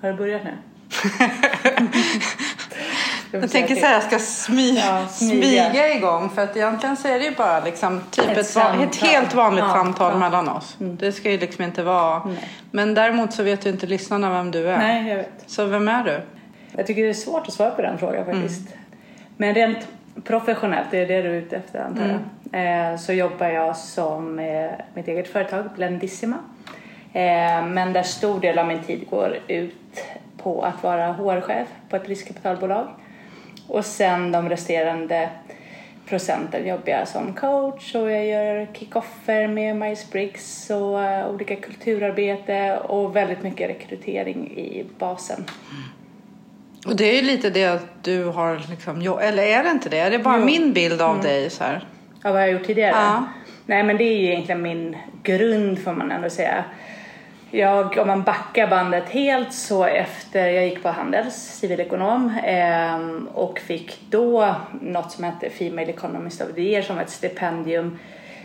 Har du börjat nu? Jag tänker säga att jag ska smy, Ja, smyga. smyga igång för att egentligen så är det ju bara liksom typ Ett ett, ett helt vanligt Ja, samtal ja. mellan oss. Det ska ju liksom inte vara. Nej. Men däremot så vet ju inte lyssnarna vem du är. Nej, jag vet. Så vem är du? Jag tycker det är svårt att svara på den frågan faktiskt. Men rent professionellt, det är det du är ute efter antar jag. Eh, så jobbar jag som eh, mitt eget företag, Blendissima. Eh, men där stor del av min tid går ut på att vara HR-chef på ett riskkapitalbolag. Och sen de resterande procenten jobbar jag som coach och jag gör kickoffer med Myers-Briggs och eh, olika kulturarbete och väldigt mycket rekrytering i basen. Och det är ju lite det du har liksom, eller är det inte det? Är det bara Jo. min bild av dig så här? Ja, vad jag har gjort tidigare? Ja. Nej, men det är ju egentligen min grund får man ändå säga. Jag, om man backar bandet helt så efter jag gick på Handels, civilekonom eh, och fick då något som hette Female Economist of the Year som var ett stipendium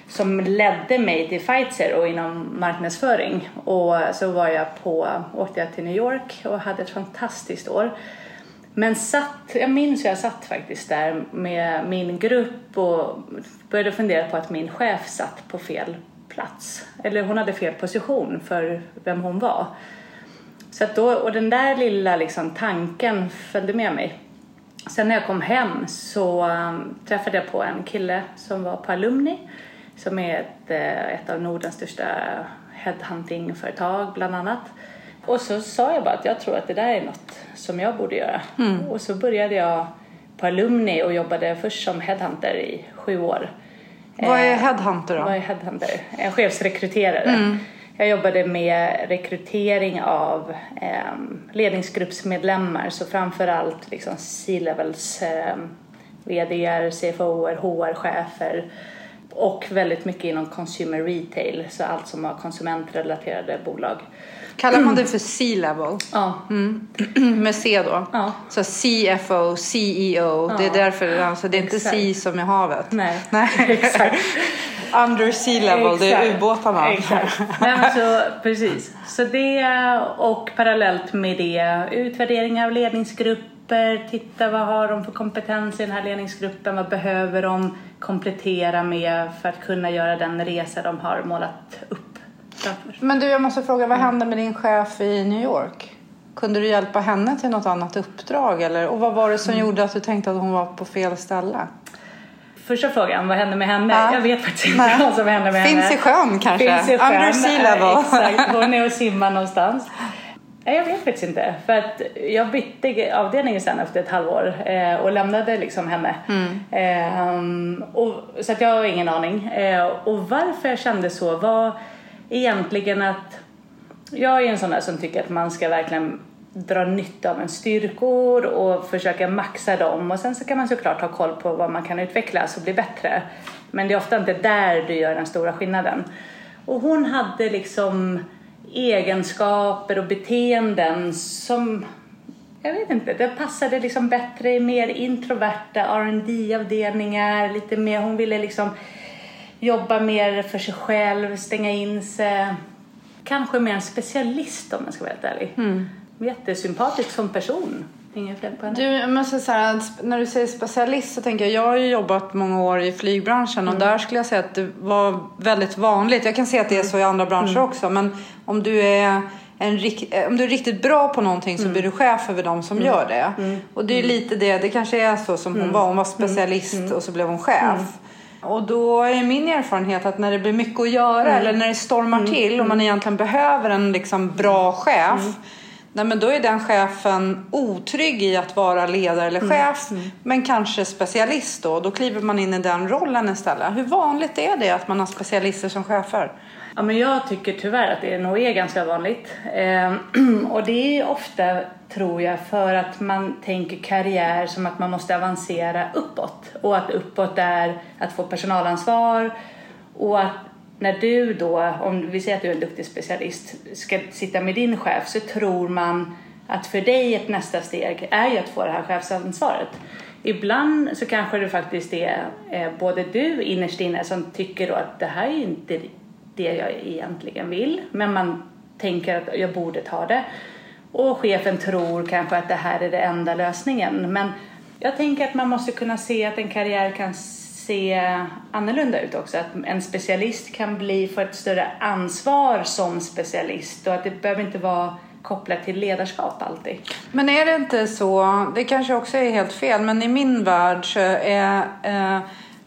som ledde mig till Pfizer och inom marknadsföring. Och så var jag på, åkte jag till New York och hade ett fantastiskt år. Men satt, jag minns hur jag satt faktiskt där med min grupp och började fundera på att min chef satt på fel plats. Eller hon hade fel position för vem hon var. Så att då, och den där lilla liksom tanken följde med mig. Sen när jag kom hem så um, träffade jag på en kille som var på Alumni som är ett, eh, ett av Nordens största headhuntingföretag bland annat. Och så sa jag bara att jag tror att det där är något som jag borde göra. Och så började jag på Alumni och jobbade först som headhunter i sju år. Vad är Eh, headhunter vad då? är headhunter? En chefsrekryterare. Jag jobbade med rekrytering av eh, ledningsgruppsmedlemmar, så framförallt liksom C-levels, eh, VDR, CFOer, HR-chefer och väldigt mycket inom consumer retail, så allt som har konsumentrelaterade bolag. Kallar man det för C-level? Ja, Med C då? Ja. Så CFO, CEO. Det är Ja. därför, alltså det är inte. C som i havet. nej. Nej. Exakt. Under sea level, det är ubåtarna. Exakt. Nej, men så, precis. Så det och parallellt med det utvärdering av ledningsgrupper, titta vad har de för kompetens i den här ledningsgruppen, vad behöver de komplettera med för att kunna göra den resa de har målat upp framför. Men du, jag måste fråga, vad hände med din chef i New York? Kunde du hjälpa henne till något annat uppdrag? Eller? Och vad var det som Mm. gjorde att du tänkte att hon var på fel ställe? Första frågan, vad hände med henne? Ja. Jag vet faktiskt inte Nej. vad som hände med Finns henne. i sjön kanske? Finns i sjön. Under sea level. Exakt, hon är och simmar någonstans. Nej, jag vet faktiskt inte. För att jag bytte avdelning sen efter ett halvår eh, och lämnade liksom henne. Eh, och, så att jag har ingen aning. Eh, och varför jag kände så var egentligen att jag är en sån där som tycker att man ska verkligen dra nytta av en styrkor och försöka maxa dem och sen så kan man såklart ha koll på vad man kan utvecklas och bli bättre. Men det är ofta inte där du gör den stora skillnaden. Och hon hade liksom egenskaper och beteenden som jag vet inte, det passade liksom bättre i mer introverta rd avdelningar lite mer, hon ville liksom jobba mer för sig själv, stänga in sig. Kanske mer en specialist om jag ska vara helt ärlig. Mm. Jättesympatisk som person. Inget fel på henne. Du, måste säga, att när du säger specialist så tänker jag, jag har ju jobbat många år i flygbranschen och där skulle jag säga att det var väldigt vanligt. Jag kan se att det är så i andra branscher också, men om du är en, eh, om du är riktigt bra på någonting så blir du chef över de som gör det. Och det är lite det, det kanske är så som hon var. Hon var specialist och så blev hon chef. Och då är min erfarenhet att när det blir mycket att göra eller när det stormar till och man egentligen behöver en liksom bra chef Nej, men då är den chefen otrygg i att vara ledare eller chef, men kanske specialist då. Då kliver man in i den rollen istället. Hur vanligt är det att man har specialister som chefer? Ja, men jag tycker tyvärr att det nog är ganska vanligt. Ehm, och det är ofta, tror jag, för att man tänker karriär som att man måste avancera uppåt. Och att uppåt är att få personalansvar och att när du då, om vi säger att du är en duktig specialist, ska sitta med din chef så tror man att för dig ett nästa steg är ju att få det här chefsansvaret. Ibland så kanske det faktiskt är eh, både du innerst inne som tycker då att det här är inte det jag egentligen vill, men man tänker att jag borde ta det. och chefen tror kanske att det här är den enda lösningen. Men jag tänker att man måste kunna se att en karriär kan se annorlunda ut också. Att en specialist kan bli få ett större ansvar som specialist och att det behöver inte vara kopplat till ledarskap alltid. Men är det inte så, det kanske också är helt fel, men i min värld så är eh,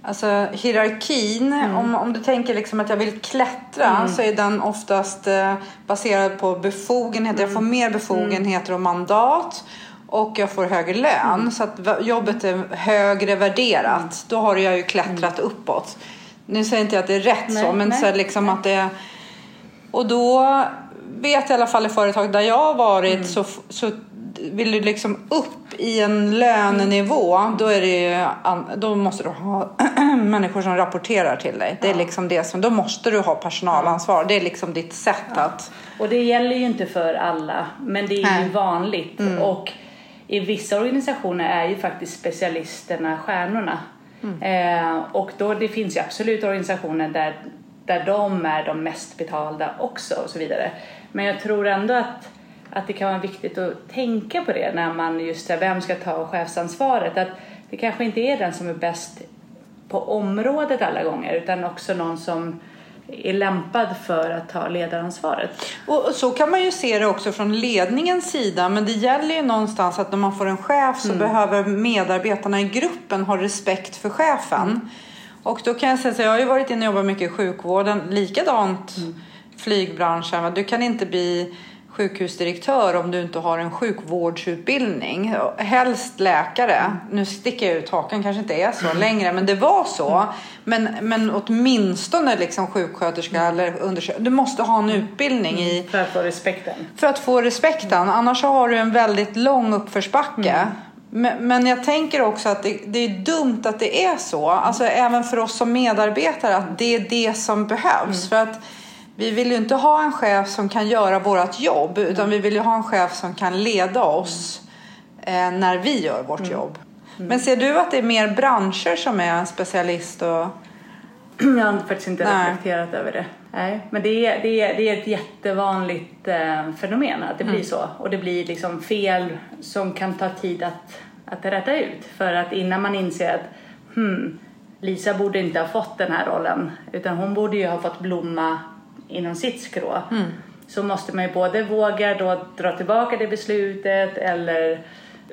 Alltså hierarkin, mm. om, om du tänker liksom att jag vill klättra mm. så är den oftast eh, baserad på befogenheter. Mm. Jag får mm. mer befogenheter och mandat och jag får högre lön. Mm. Så att jobbet är högre värderat. Mm. Då har jag ju klättrat uppåt. Nu säger inte jag att det är rätt nej, så, men nej, så liksom nej. att det... Och då vet jag i alla fall i företag där jag har varit så, så vill du liksom upp i en lönenivå då, är det ju, då måste du ha människor som rapporterar till dig. Det är liksom det som, då måste du ha personalansvar. Det är liksom ditt sätt ja. att... Och det gäller ju inte för alla, men det är Nej. ju vanligt. Mm. Och i vissa organisationer är ju faktiskt specialisterna stjärnorna. Mm. Eh, och då, det finns ju absolut organisationer där, där de är de mest betalda också och så vidare. Men jag tror ändå att att det kan vara viktigt att tänka på det när man just vem ska ta chefsansvaret. Att det kanske inte är den som är bäst på området alla gånger utan också någon som är lämpad för att ta ledaransvaret. Och så kan man ju se det också från ledningens sida men det gäller ju någonstans att när man får en chef så mm. behöver medarbetarna i gruppen ha respekt för chefen. Mm. Och då kan jag säga så jag har ju varit inne och jobbat mycket i sjukvården, likadant mm. flygbranschen. Du kan inte bli sjukhusdirektör om du inte har en sjukvårdsutbildning. Helst läkare. Nu sticker jag ut hakan, kanske inte är så mm. längre, men det var så. Mm. Men, men åtminstone liksom sjuksköterska mm. eller undersköterska. Du måste ha en utbildning i... För att få respekten. För att få respekten. Annars har du en väldigt lång uppförsbacke. Mm. Men, jag tänker också att det, det, är dumt att det är så. Alltså även för oss som medarbetare att det är det som behövs. Mm. För att vi vill ju inte ha en chef som kan göra vårt jobb utan mm. vi vill ju ha en chef som kan leda oss eh, när vi gör vårt mm. jobb. Mm. Men ser du att det är mer branscher som är specialist? Och... Jag har faktiskt inte Nej. reflekterat över det. Nej, men det är, det är, det är ett jättevanligt eh, fenomen att det blir mm. så. Och det blir liksom fel som kan ta tid att, att rätta ut. För att innan man inser att hmm, Lisa borde inte ha fått den här rollen utan hon borde ju ha fått blomma inom sitt skrå mm. så måste man ju både våga då dra tillbaka det beslutet eller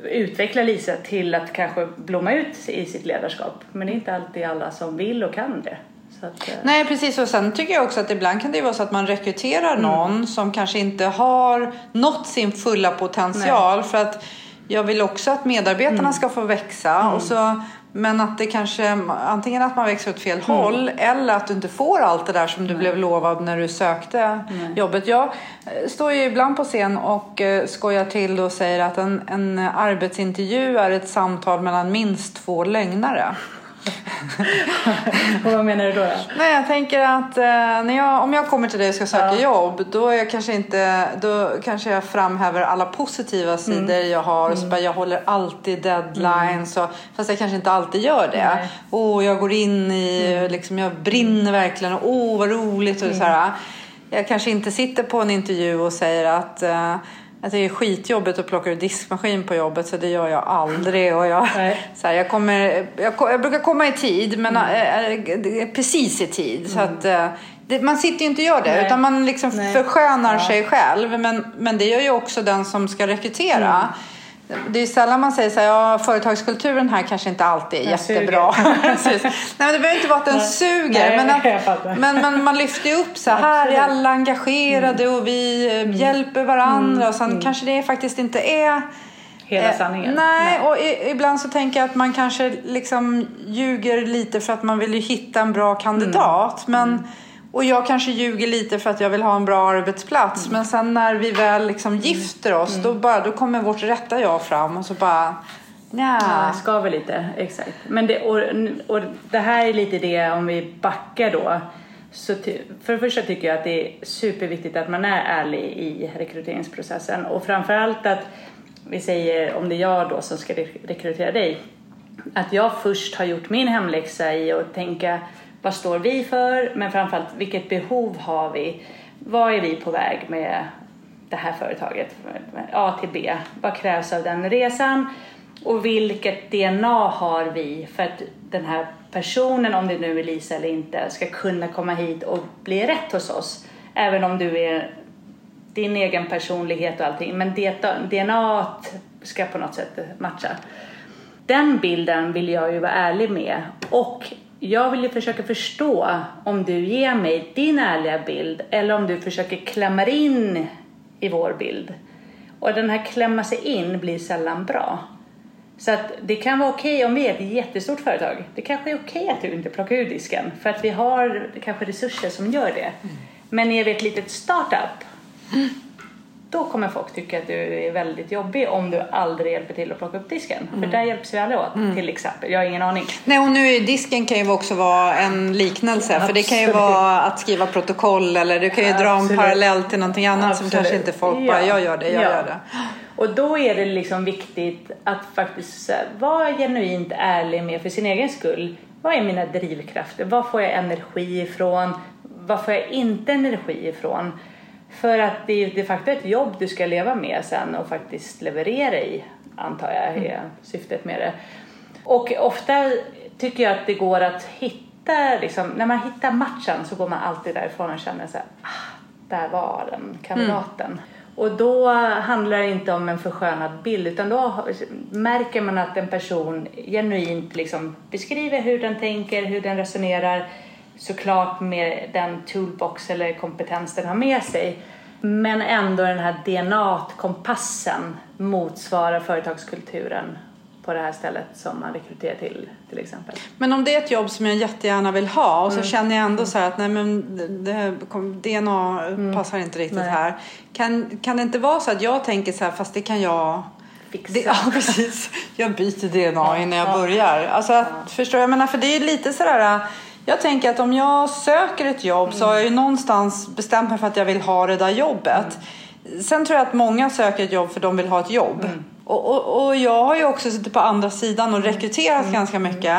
utveckla Lisa till att kanske blomma ut i sitt ledarskap. Men det är inte alltid alla som vill och kan det. Att, eh, Nej precis och sen tycker jag också att ibland kan det vara så att man rekryterar mm. någon som kanske inte har nått sin fulla potential Nej. för att jag vill också att medarbetarna mm. ska få växa mm. och så men att det kanske antingen att man växer åt fel mm. håll eller att du inte får allt det där som du Nej. blev lovad när du sökte Nej. jobbet. Jag eh, står ju ibland på scen och eh, skojar till och säger att en, en arbetsintervju är ett samtal mellan minst två lögnare. och vad menar du då, då? Nej, jag tänker att eh, när jag, om jag kommer till dig och ska söka ja. jobb då, är jag kanske inte, då kanske jag framhäver alla positiva mm. sidor mm. jag har. Mm. Så bara, jag håller alltid deadlines. Mm. Och, fast jag kanske inte alltid gör det. Och jag går in i, mm. liksom, jag brinner verkligen. Och, åh, vad roligt. Och så här. Jag kanske inte sitter på en intervju och säger att uh, tycker det är skitjobbigt att plocka ur diskmaskin på jobbet så det gör jag aldrig. Och jag, så här, jag, kommer, jag, jag, brukar komma i tid, men mm. äh, precis i tid. Mm. Så att, äh, det, man sitter ju inte och gör det, Nej. utan man liksom förskönar ja. sig själv. Men, men det gör ju också den som ska rekrytera. Mm. Det är sällan man säger så här, ja, företagskulturen här kanske inte alltid är den jättebra. Nej, men det behöver inte vara att den suger. Nej, men, att, men, men, man lyfter ju upp så här, här är alla engagerade mm. och vi eh, mm. hjälper varandra. Mm. Och sen mm. kanske det faktiskt inte är hela eh, sanningen. nej, nej, och i, ibland så tänker jag att man kanske liksom ljuger lite för att man vill ju hitta en bra kandidat. Mm. Men mm. Och jag kanske ljuger lite för att jag vill ha en bra arbetsplats. Mm. Men sen när vi väl liksom mm. gifter oss mm. då, bara, då kommer vårt rätta jag fram och så bara Nja. Ja, skaver lite, exakt. Men det, och, och det här är lite det om vi backar då. Så för det första tycker jag att det är superviktigt att man är ärlig i rekryteringsprocessen och framförallt att vi säger om det är jag då som ska rekrytera dig att jag först har gjort min hemläxa i att tänka vad står vi för? Men framförallt vilket behov har vi? Vad är vi på väg med det här företaget, A till B. Vad krävs av den resan? Och vilket DNA har vi för att den här personen, om det nu är Lisa eller inte, ska kunna komma hit och bli rätt hos oss. Även om du är din egen personlighet och allting, men DNA ska på något sätt matcha. Den bilden vill jag ju vara ärlig med och jag vill ju försöka förstå om du ger mig din ärliga bild eller om du försöker klämma in i vår bild. Och den här klämma sig in blir sällan bra. Så att det kan vara okej okay, om vi är ett jättestort företag. Det kanske är okej okay att du inte plockar ur disken för att vi har kanske resurser som gör det. Mm. Men är vi ett litet startup då kommer folk tycka att du är väldigt jobbig om du aldrig hjälper till att plocka upp disken. Mm. För där hjälps vi alla åt mm. till exempel. Jag har ingen aning. Nej och nu disken kan ju också vara en liknelse. Ja, för det kan ju vara att skriva protokoll eller du kan ju dra en parallell till någonting annat Absolut. som kanske inte folk ja. bara, jag gör det, jag ja. gör det. Och då är det liksom viktigt att faktiskt vara genuint ärlig med för sin egen skull. Vad är mina drivkrafter? Var får jag energi ifrån? Var får jag inte energi ifrån? För att det är de facto ett jobb du ska leva med sen och faktiskt leverera i, antar jag är mm. syftet med det. Och ofta tycker jag att det går att hitta, liksom, när man hittar matchen så går man alltid därifrån och känner så här, ah, där var den kandidaten. Mm. Och då handlar det inte om en förskönad bild utan då märker man att en person genuint liksom beskriver hur den tänker, hur den resonerar såklart med den toolbox eller kompetens den har med sig. Men ändå den här DNA-kompassen motsvarar företagskulturen på det här stället som man rekryterar till till exempel. Men om det är ett jobb som jag jättegärna vill ha och så mm. känner jag ändå så här att nej men det, DNA mm. passar inte riktigt nej. här. Kan, kan det inte vara så att jag tänker så här fast det kan jag. Det, ja precis. Jag byter DNA innan jag börjar. Alltså att, ja. förstår jag menar för det är lite sådär jag tänker att om jag söker ett jobb så har jag ju någonstans bestämt mig för att jag vill ha det där jobbet. Mm. Sen tror jag att många söker ett jobb för de vill ha ett jobb. Mm. Och, och, och, jag har ju också suttit på andra sidan och rekryterat mm. ganska mycket.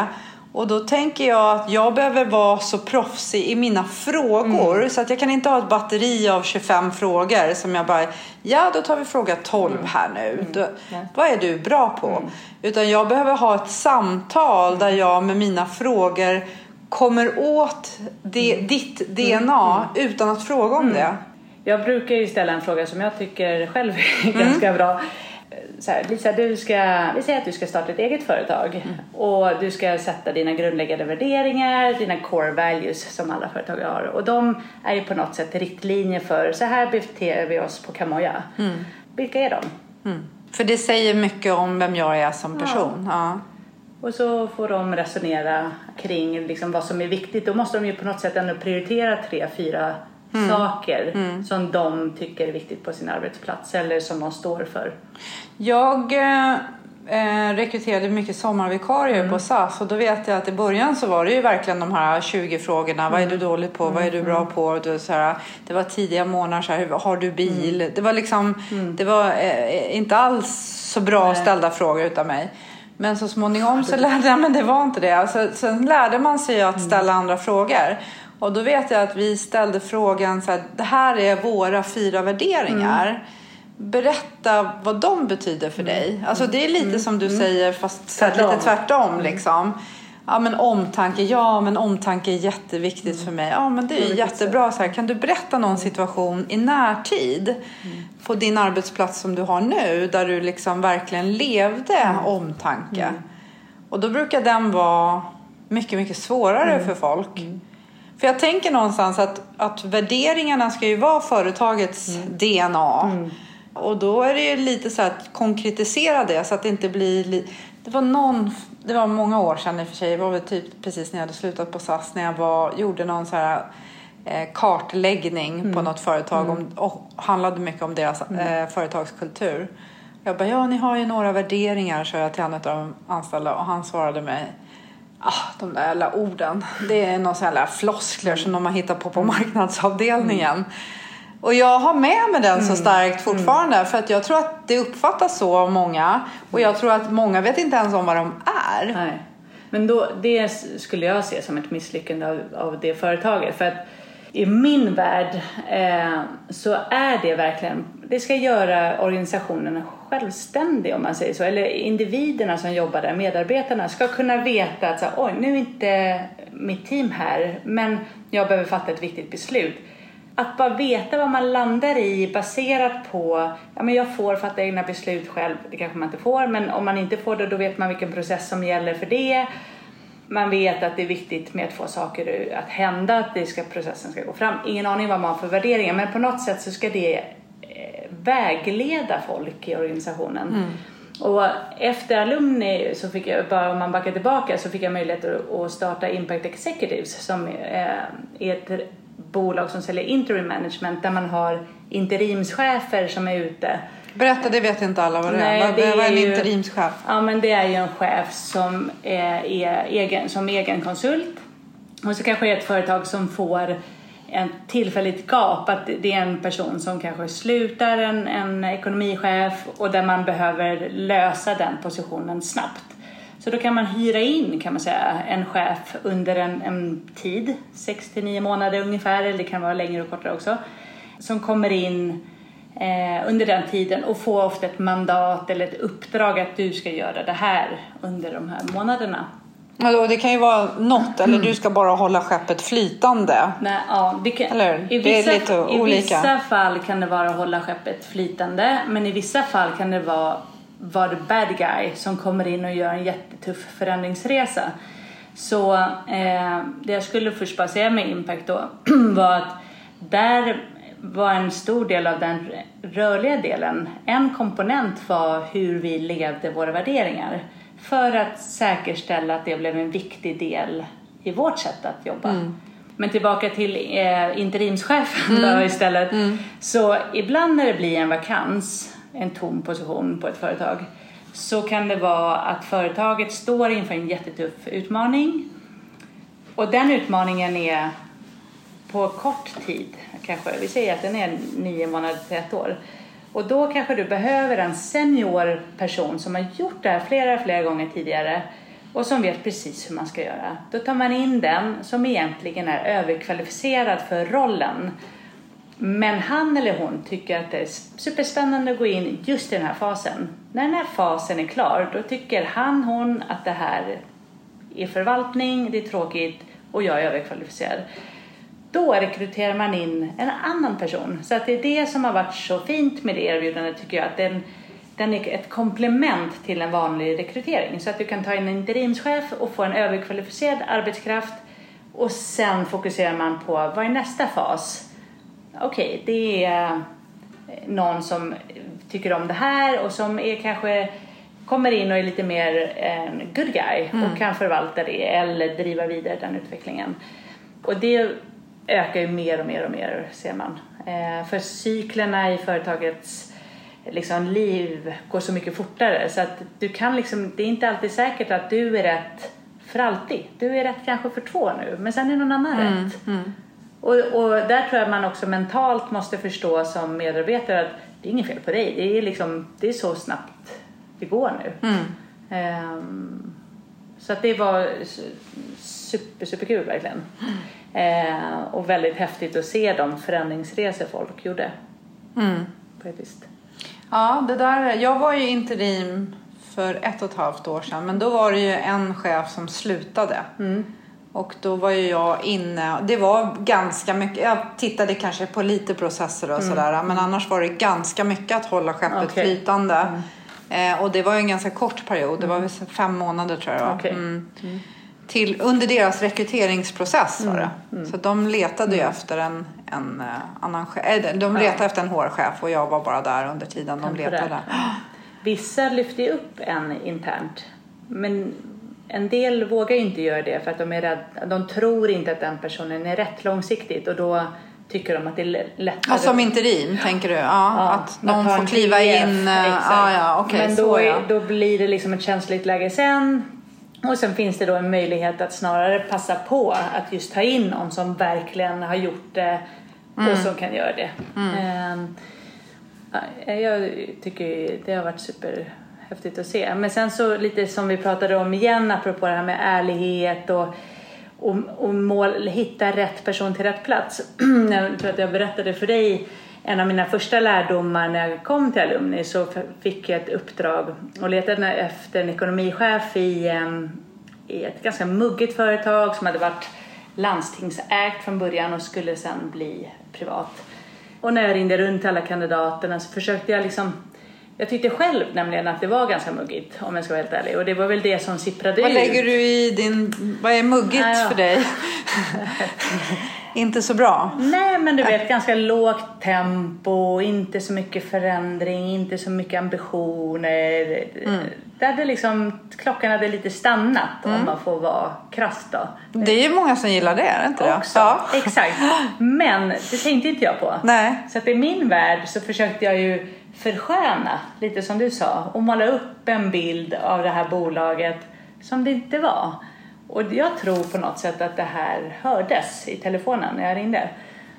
Och då tänker jag att jag behöver vara så proffsig i mina frågor mm. så att jag kan inte ha ett batteri av 25 frågor som jag bara, ja då tar vi fråga 12 mm. här nu. Mm. Då, vad är du bra på? Mm. Utan jag behöver ha ett samtal där jag med mina frågor kommer åt det, mm. ditt DNA mm. utan att fråga om mm. det? Jag brukar ju ställa en fråga som jag tycker själv är mm. ganska bra. Så här, Lisa, du ska, vi säger att du ska starta ett eget företag mm. och du ska sätta dina grundläggande värderingar, dina core values som alla företag har och de är ju på något sätt riktlinjer för så här beter vi oss på Kamoja. Mm. Vilka är de? För det säger mycket om vem jag är som person. Ja. ja. Och så får de resonera kring liksom vad som är viktigt. Då måste de ju på något sätt ändå prioritera tre, fyra mm. saker mm. som de tycker är viktigt på sin arbetsplats eller som de står för. Jag eh, rekryterade mycket sommarvikarier mm. på SAS och då vet jag att i början så var det ju verkligen de här 20 frågorna. Vad är du mm. dålig på? Vad är du bra mm. på? Du, så här, det var tidiga månader. Så här, har du bil? Mm. Det var liksom, det var eh, inte alls så bra Nej. ställda frågor utav mig. Men så småningom så lärde jag men det var inte det. Alltså, sen lärde man sig att mm. ställa andra frågor. Och då vet jag att vi ställde frågan så här, det här är våra fyra värderingar. Mm. Berätta vad de betyder för dig. Mm. Alltså det är lite mm. som du mm. säger fast tvärtom. lite tvärtom liksom. Ja men omtanke, ja men omtanke är jätteviktigt mm. för mig. Ja men det är jättebra. Så här, kan du berätta någon situation i närtid mm. på din arbetsplats som du har nu där du liksom verkligen levde mm. omtanke. Mm. Och då brukar den vara mycket, mycket svårare mm. för folk. Mm. För jag tänker någonstans att, att värderingarna ska ju vara företagets DNA. Och då är det ju lite så att konkretisera det så att det inte blir... Det var någon det var många år sedan i och för sig. Det var väl typ precis när jag hade slutat på SAS när jag var, gjorde någon så här eh, kartläggning mm. på något företag om, mm. och handlade mycket om deras mm. eh, företagskultur. Jag bara, ja ni har ju några värderingar, sa jag till en av de anställda och han svarade mig Ah, de där jävla orden. Det är några sådana floskler som de har hittat på på mm. marknadsavdelningen. Mm. Och jag har med mig den så mm. starkt fortfarande mm. för att jag tror att det uppfattas så av många och jag tror att många vet inte ens om vad de är. Nej. Men då, det skulle jag se som ett misslyckande av, av det företaget. För att i min värld eh, så är det verkligen, det ska göra organisationen självständig om man säger så. Eller individerna som jobbar där, medarbetarna, ska kunna veta att så, oj, nu är inte mitt team här, men jag behöver fatta ett viktigt beslut. Att bara veta vad man landar i baserat på, ja men jag får fatta egna beslut själv, det kanske man inte får, men om man inte får det då vet man vilken process som gäller för det man vet att det är viktigt med att få saker att hända, att det ska, processen ska gå fram. Ingen aning vad man har för värderingar men på något sätt så ska det eh, vägleda folk i organisationen. Mm. Och efter alumni, så fick jag, bara om man backar tillbaka, så fick jag möjlighet att starta Impact Executives som eh, är ett bolag som säljer interim management där man har interimschefer som är ute Berätta, det vet inte alla vad det Nej, är. Vad, är, är en interimschef? Ja, men det är ju en chef som är, är egen, som egen konsult. Och så kanske det är ett företag som får en tillfälligt gap, att det är en person som kanske slutar, en, en ekonomichef och där man behöver lösa den positionen snabbt. Så då kan man hyra in kan man säga en chef under en, en tid, 6 till 9 månader ungefär, eller det kan vara längre och kortare också, som kommer in eh, under den tiden och få ofta ett mandat eller ett uppdrag att du ska göra det här under de här månaderna. Och det kan ju vara något, eller du ska bara hålla skeppet flytande. Nej, ja, det kan, eller? I vissa, det är lite olika. I vissa fall kan det vara att hålla skeppet flytande, men i vissa fall kan det vara vara the bad guy som kommer in och gör en jättetuff förändringsresa. Så eh, det jag skulle först bara säga med Impact då var att där var en stor del av den rörliga delen. En komponent var hur vi levde våra värderingar för att säkerställa att det blev en viktig del i vårt sätt att jobba. Mm. Men tillbaka till eh, interimschefen mm. då istället. Mm. Så ibland när det blir en vakans, en tom position på ett företag, så kan det vara att företaget står inför en jättetuff utmaning. Och den utmaningen är på kort tid, kanske, vi säger att den är nio månader till ett år. Och då kanske du behöver en senior person som har gjort det här flera, flera gånger tidigare och som vet precis hur man ska göra. Då tar man in den som egentligen är överkvalificerad för rollen. Men han eller hon tycker att det är superspännande att gå in just i den här fasen. När den här fasen är klar, då tycker han, hon att det här är förvaltning, det är tråkigt och jag är överkvalificerad då rekryterar man in en annan person. Så att det är det som har varit så fint med det erbjudandet tycker jag. Att den, den är ett komplement till en vanlig rekrytering. Så att du kan ta in en interimschef och få en överkvalificerad arbetskraft och sen fokuserar man på vad är nästa fas? Okej, okay, det är någon som tycker om det här och som är kanske kommer in och är lite mer en good guy mm. och kan förvalta det eller driva vidare den utvecklingen. Och det ökar ju mer och mer och mer ser man. Eh, för cyklerna i företagets liksom, liv går så mycket fortare så att du kan liksom, det är inte alltid säkert att du är rätt för alltid. Du är rätt kanske för två nu men sen är någon annan mm, rätt. Mm. Och, och där tror jag man också mentalt måste förstå som medarbetare att det är inget fel på dig. Det är, liksom, det är så snabbt det går nu. Mm. Um, så att det var super, superkul verkligen. Eh, och väldigt häftigt att se de förändringsresor folk gjorde. Mm. Faktiskt. Ja, det där, jag var ju interim för ett och ett halvt år sedan men då var det ju en chef som slutade. Mm. Och då var ju jag inne, det var ganska mycket, jag tittade kanske på lite processer och mm. sådär men annars var det ganska mycket att hålla skeppet okay. flytande. Mm. Eh, och det var ju en ganska kort period, det var väl fem månader tror jag. Okay. Mm. mm till, under deras rekryteringsprocess var det. Mm. Mm. Så de letade ju mm. efter en, en uh, annan chef. Äh, de letade efter en HR-chef och jag var bara där under tiden de letade. Vissa lyfter ju upp en internt. Men en del vågar ju inte göra det för att de är rädda. De tror inte att den personen är rätt långsiktigt och då tycker de att det är lättare. Ja, som interim tänker du? Ja, ja att någon att får kliva in. Eh, exakt. Ah, ja, okay, Men då, är, då blir det liksom ett känsligt läge sen och sen finns det då en möjlighet att snarare passa på att just ta in någon som verkligen har gjort det mm. och som kan göra det. Mm. Um, jag tycker det har varit Häftigt att se. Men sen så lite som vi pratade om igen apropå det här med ärlighet och, och, och mål, hitta rätt person till rätt plats. jag tror att jag berättade för dig en av mina första lärdomar när jag kom till Alumni så fick jag ett uppdrag och letade efter en ekonomichef i, i ett ganska muggigt företag som hade varit landstingsägt från början och skulle sen bli privat. Och när jag ringde runt till alla kandidaterna så försökte jag liksom jag tyckte själv nämligen att det var ganska muggigt om jag ska vara helt ärlig och det var väl det som sipprade vad ut. Vad lägger du i din, vad är muggigt ah, ja. för dig? inte så bra? Nej men du vet ganska lågt tempo, inte så mycket förändring, inte så mycket ambitioner. Mm. Det hade liksom, klockan hade lite stannat mm. om man får vara krass då. Det är ju många som gillar det, är det inte det? Också, ja. exakt. Men det tänkte inte jag på. Nej. Så att i min värld så försökte jag ju försköna, lite som du sa, och måla upp en bild av det här bolaget som det inte var. Och jag tror på något sätt att det här hördes i telefonen när jag ringde.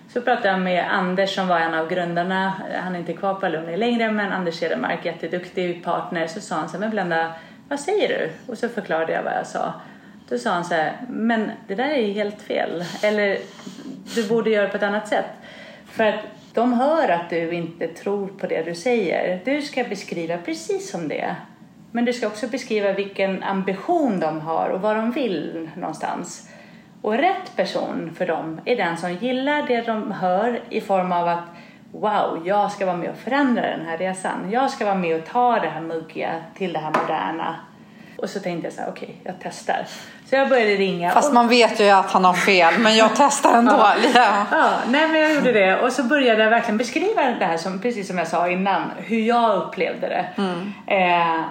Så pratade jag med Anders som var en av grundarna, han är inte kvar på Alumni längre, men Anders Cedermark, jätteduktig partner. Så sa han så här, men Blenda, vad säger du? Och så förklarade jag vad jag sa. Då sa han så här, men det där är ju helt fel. Eller du borde göra på ett annat sätt. För att de hör att du inte tror på det du säger. Du ska beskriva precis som det Men du ska också beskriva vilken ambition de har och vad de vill någonstans. Och rätt person för dem är den som gillar det de hör i form av att wow, jag ska vara med och förändra den här resan. Jag ska vara med och ta det här muggiga till det här moderna. Och så tänkte jag så här, okej, okay, jag testar. Så jag började ringa. Fast och... man vet ju att han har fel, men jag testar ändå. ja. ja, nej men jag gjorde det. Och så började jag verkligen beskriva det här som, precis som jag sa innan, hur jag upplevde det. Mm. Eh,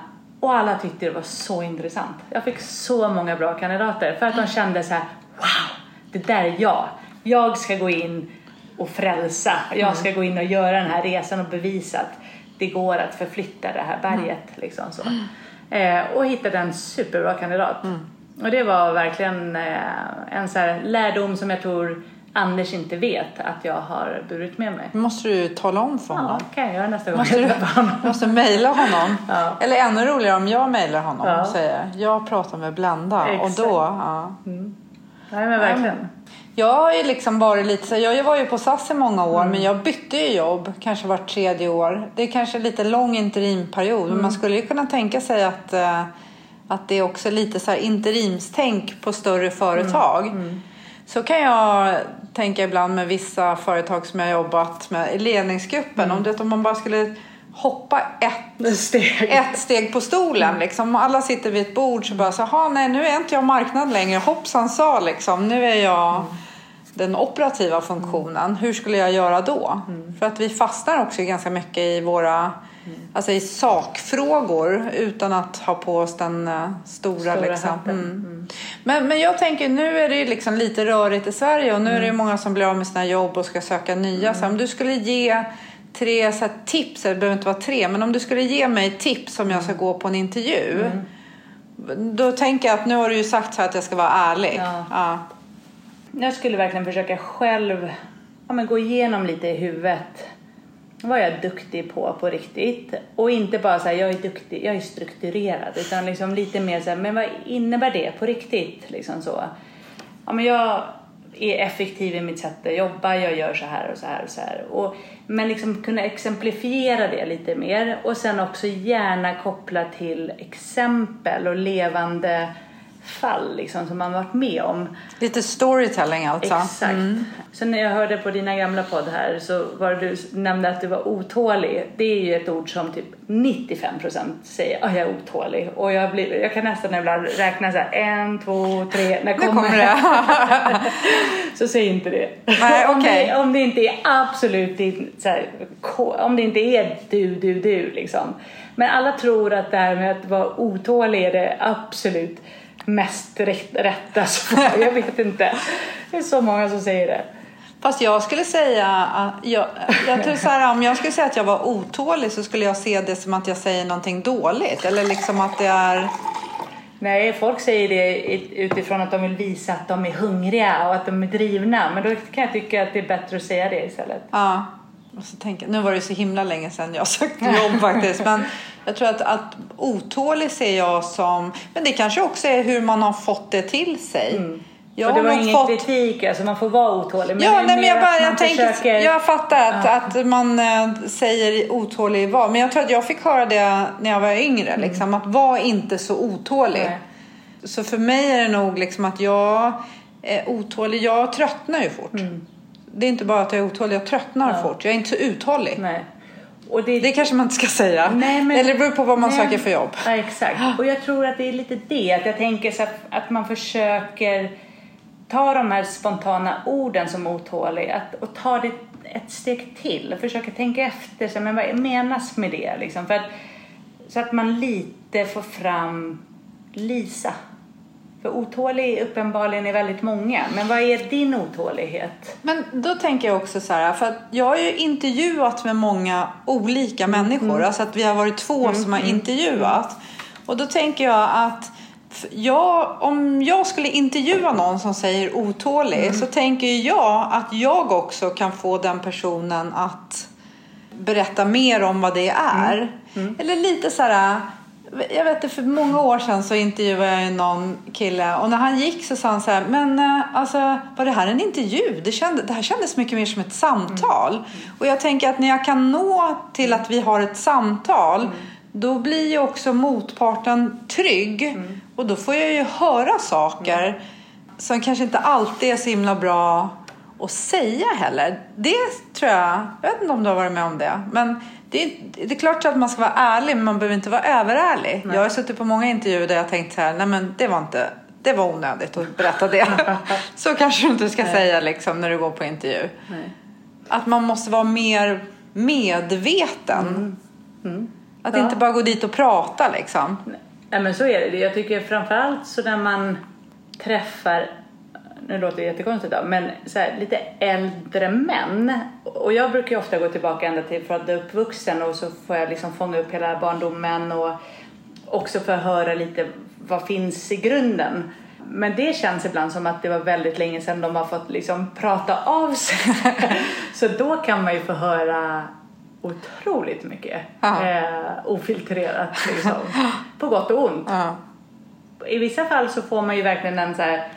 och alla tyckte det var så intressant. Jag fick så många bra kandidater för att de kände så här, wow, det där är jag. Jag ska gå in och frälsa. Jag mm. ska gå in och göra den här resan och bevisa att det går att förflytta det här berget. Mm. Liksom så. Eh, och hittade en superbra kandidat. Mm. Och det var verkligen eh, en så här lärdom som jag tror Anders inte vet att jag har burit med mig. måste du tala om för honom. Ja, kan jag göra nästa gång måste jag träffar honom. Måste mejla honom. Ja. Eller ännu roligare om jag mejlar honom ja. och säger jag pratar med Blenda. Exakt. Och då, ja. Mm. Nej men verkligen. Jag har ju liksom varit lite så jag var ju på SAS i många år mm. men jag bytte ju jobb kanske vart tredje år. Det är kanske lite lång interimperiod mm. men man skulle ju kunna tänka sig att, uh, att det är också lite så här interimstänk på större företag. Mm. mm. Så kan jag tänka ibland med vissa företag som jag jobbat med i ledningsgruppen. Mm. Om, det, om man bara skulle hoppa ett steg, ett steg på stolen. Mm. Liksom. Alla sitter vid ett bord så bara så nej nu är inte jag marknad längre. Hoppsan sa liksom. Nu är jag mm. Den operativa funktionen. Hur skulle jag göra då? Mm. För att vi fastnar också ganska mycket i våra Mm. Alltså i sakfrågor utan att ha på oss den uh, stora, stora liksom. Mm. Mm. Men, men jag tänker nu är det ju liksom lite rörigt i Sverige och nu är det mm. många som blir av med sina jobb och ska söka nya. Så mm. om du skulle ge tre så tips, det behöver inte vara tre, men om du skulle ge mig tips om jag ska gå på en intervju. Då tänker jag att nu har du ju sagt så här att jag ska vara ärlig. Ja. ja. Jag skulle verkligen försöka själv ja, men gå igenom lite i huvudet vad jag är duktig på på riktigt. Och inte bara så här, jag är duktig, jag är strukturerad. Utan liksom lite mer så här, men vad innebär det på riktigt? Liksom så. Ja, men jag är effektiv i mitt sätt att jobba, jag gör så här och så här och så här. Och, men liksom kunna exemplifiera det lite mer och sen också gärna koppla till exempel och levande fall liksom, som man varit med om. Lite storytelling alltså. Exakt. Mm. Sen när jag hörde på dina gamla podd här så var du nämnde att du var otålig. Det är ju ett ord som typ 95% säger att jag är otålig. Och jag, blir, jag kan nästan ibland räkna så här en, två, tre. När kommer, kommer det? så säg inte det. Nej, om, det om det inte är absolut så här, om det inte är du, du, du liksom. Men alla tror att det här med att vara otålig är det absolut mest rätta svar. Jag vet inte. Det är så många som säger det. Fast jag skulle säga att jag, jag tror så här, om jag skulle säga att jag var otålig så skulle jag se det som att jag säger någonting dåligt eller liksom att det är Nej, folk säger det utifrån att de vill visa att de är hungriga och att de är drivna. Men då kan jag tycka att det är bättre att säga det istället. Ja. Och så tänker, nu var det så himla länge sedan jag sökte jobb faktiskt. Men jag tror att, att otålig ser jag som... Men det kanske också är hur man har fått det till sig. Mm. Jag det var ingen fått... kritik, alltså man får vara otålig. Men ja, nej, men jag, bara, jag, tänker, försöker... jag fattar att, att man eh, säger otålig var. Men jag tror att jag fick höra det när jag var yngre. Liksom, att var inte så otålig. Mm. Nej. Så för mig är det nog liksom att jag är otålig. Jag tröttnar ju fort. Det är inte bara att jag är otålig, jag tröttnar Mm. Ja. fort. Jag är inte så uthållig. Nej. Och det, Det kanske man inte ska säga. Nej, men- Eller det beror på vad man Nej. söker för jobb. Ja, exakt. Och jag tror att det är lite det. Att jag tänker så att, att man försöker ta de här spontana orden som otålig att, och ta det ett steg till och försöka tänka efter. Så, men vad menas med det? Liksom? För att, så att man lite får fram Lisa. För otålig uppenbarligen är väldigt många. Men vad är din otålighet? Men då tänker jag också så här, för att jag har ju intervjuat med många olika människor. Alltså att vi har varit två som har intervjuat. Och då tänker jag att jag, om jag skulle intervjua någon som säger otålig så tänker jag att jag också kan få den personen att berätta mer om vad det är. Eller lite så här. Jag vet inte, för många år sedan så intervjuade jag någon kille och när han gick så sa han så här, men eh, alltså var det här en intervju? Det, kände, det här kändes mycket mer som ett samtal. Och jag tänker att när jag kan nå till att vi har ett samtal då blir ju också motparten trygg och då får jag ju höra saker som kanske inte alltid är så himla bra att säga heller. Det tror jag, jag vet inte om du har varit med om det, men det är, det är klart att man ska vara ärlig men man behöver inte vara överärlig. Jag har suttit på många intervjuer där jag tänkt så här, nej men det var inte, det var onödigt att berätta det. så kanske du inte ska säga liksom när du går på intervju. Nej. Att man måste vara mer medveten. Att Ja. inte bara gå dit och prata liksom. Nej men så är det. Jag tycker framförallt så när man träffar, nu låter det jättekonstigt då, men så här, lite äldre män. Och jag brukar ju ofta gå tillbaka ända till för att jag är uppvuxen och så får jag liksom fånga upp hela barndomen och också få höra lite vad finns i grunden. Men det känns ibland som att det var väldigt länge sedan de har fått liksom prata av sig. så då kan man ju få höra otroligt mycket. Ja. Eh, ofiltrerat liksom. På gott och ont. Ja. I vissa fall så får man ju verkligen en så här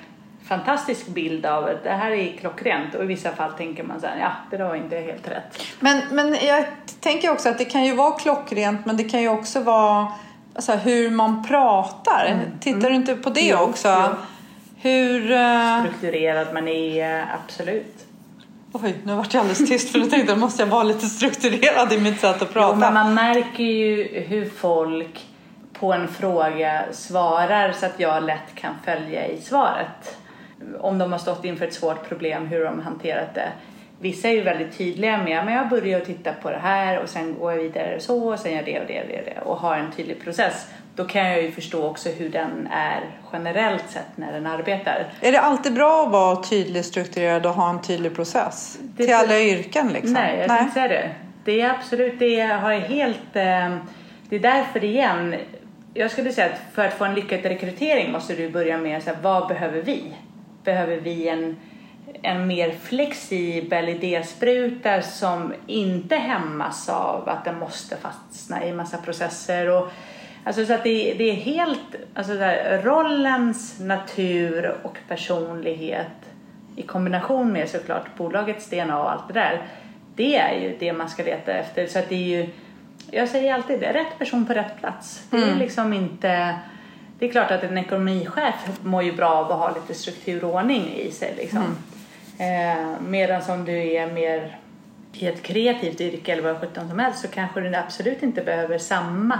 fantastisk bild av att det här är klockrent och i vissa fall tänker man så här, ja det där var inte helt rätt. Men, men jag tänker också att det kan ju vara klockrent men det kan ju också vara alltså, hur man pratar. Tittar du inte på det Jo, också? jo. Hur... eh, Strukturerad man är, absolut. Oj, nu vart jag alldeles tyst för då tänkte jag måste jag vara lite strukturerad i mitt sätt att prata. Jo, men man märker ju hur folk på en fråga svarar så att jag lätt kan följa i svaret. Om de har stått inför ett svårt problem, hur de har hanterat det. Vissa är ju väldigt tydliga med men jag börjar att titta på det här och sen går jag vidare så och sen gör det och det och det och, det och har en tydlig process. Då kan jag ju förstå också hur den är generellt sett när den arbetar. Är det alltid bra att vara tydlig, strukturerad och ha en tydlig process? Det- Till alla yrken liksom? Nej, jag tänkte säga det. Det är absolut, det har jag helt... Eh, det är därför igen, jag skulle säga att för att få en lyckad rekrytering måste du börja med så här, vad behöver vi? Behöver vi en, en mer flexibel idéspruta som inte hämmas av att den måste fastna i massa processer och Alltså så att det, det är helt, alltså så här, rollens natur och personlighet i kombination med såklart bolagets DNA och allt det där. Det är ju det man ska leta efter. Så att det är ju, jag säger alltid det, rätt person på rätt plats. Det är liksom inte, det är klart att en ekonomichef mår ju bra av att ha lite struktur och ordning i sig liksom. Eh, medan om du är mer i ett kreativt yrke eller vad sjutton som helst så kanske du absolut inte behöver samma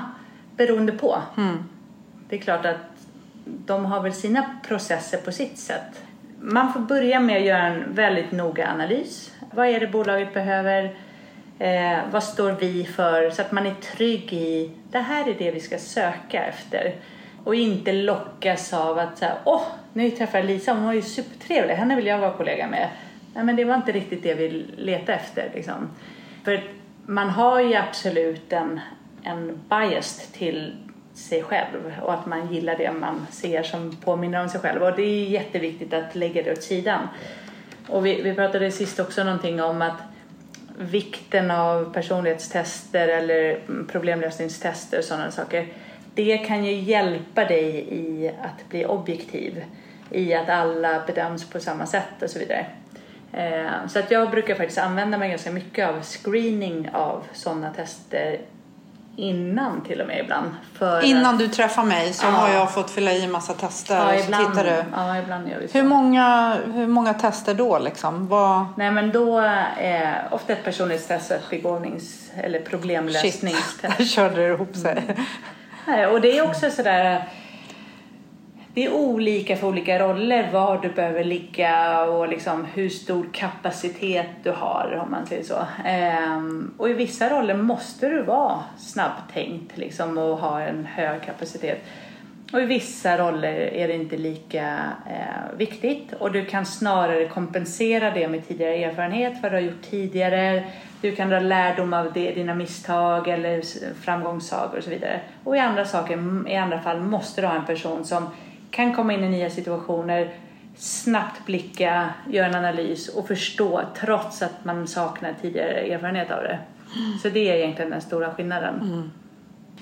beroende på. Det är klart att de har väl sina processer på sitt sätt. Man får börja med att göra en väldigt noga analys. Vad är det bolaget behöver? Eh, vad står vi för? Så att man är trygg i det här är det vi ska söka efter. Och inte lockas av att säga, åh, nu träffar jag Lisa, hon var ju supertrevlig, henne vill jag vara kollega med. Nej, men det var inte riktigt det vi letade efter. Liksom. För man har ju absolut en, en bias till sig själv och att man gillar det man ser som påminner om sig själv. Och det är jätteviktigt att lägga det åt sidan. Och vi, vi pratade sist också någonting om att vikten av personlighetstester eller problemlösningstester och sådana saker. Det kan ju hjälpa dig i att bli objektiv. i att alla bedöms på samma sätt och så vidare. Eh, så att jag brukar faktiskt använda mig ganska mycket av screening av sådana tester innan till och med ibland. För Innan du träffar mig så Ja. har jag fått fylla i massa tester ja, och så ibland, tittar du. Ja, ibland gör vi så. Hur många, hur många tester då liksom? Vad... Nej men då är ofta ett personlighetstest ett begåvnings eller problemlösningstest. Där körde det ihop sig. Nej, och det är också sådär det är olika för olika roller var du behöver ligga och liksom hur stor kapacitet du har om man säger så. Ehm, och i vissa roller måste du vara snabbtänkt liksom och ha en hög kapacitet. Och i vissa roller är det inte lika eh, viktigt och du kan snarare kompensera det med tidigare erfarenhet, vad du har gjort tidigare. Du kan dra lärdom av det, dina misstag eller framgångssagor och så vidare. Och i andra, saker, i andra fall måste du ha en person som kan komma in i nya situationer, snabbt blicka, göra en analys och förstå trots att man saknar tidigare erfarenhet av det. Så det är egentligen den stora skillnaden.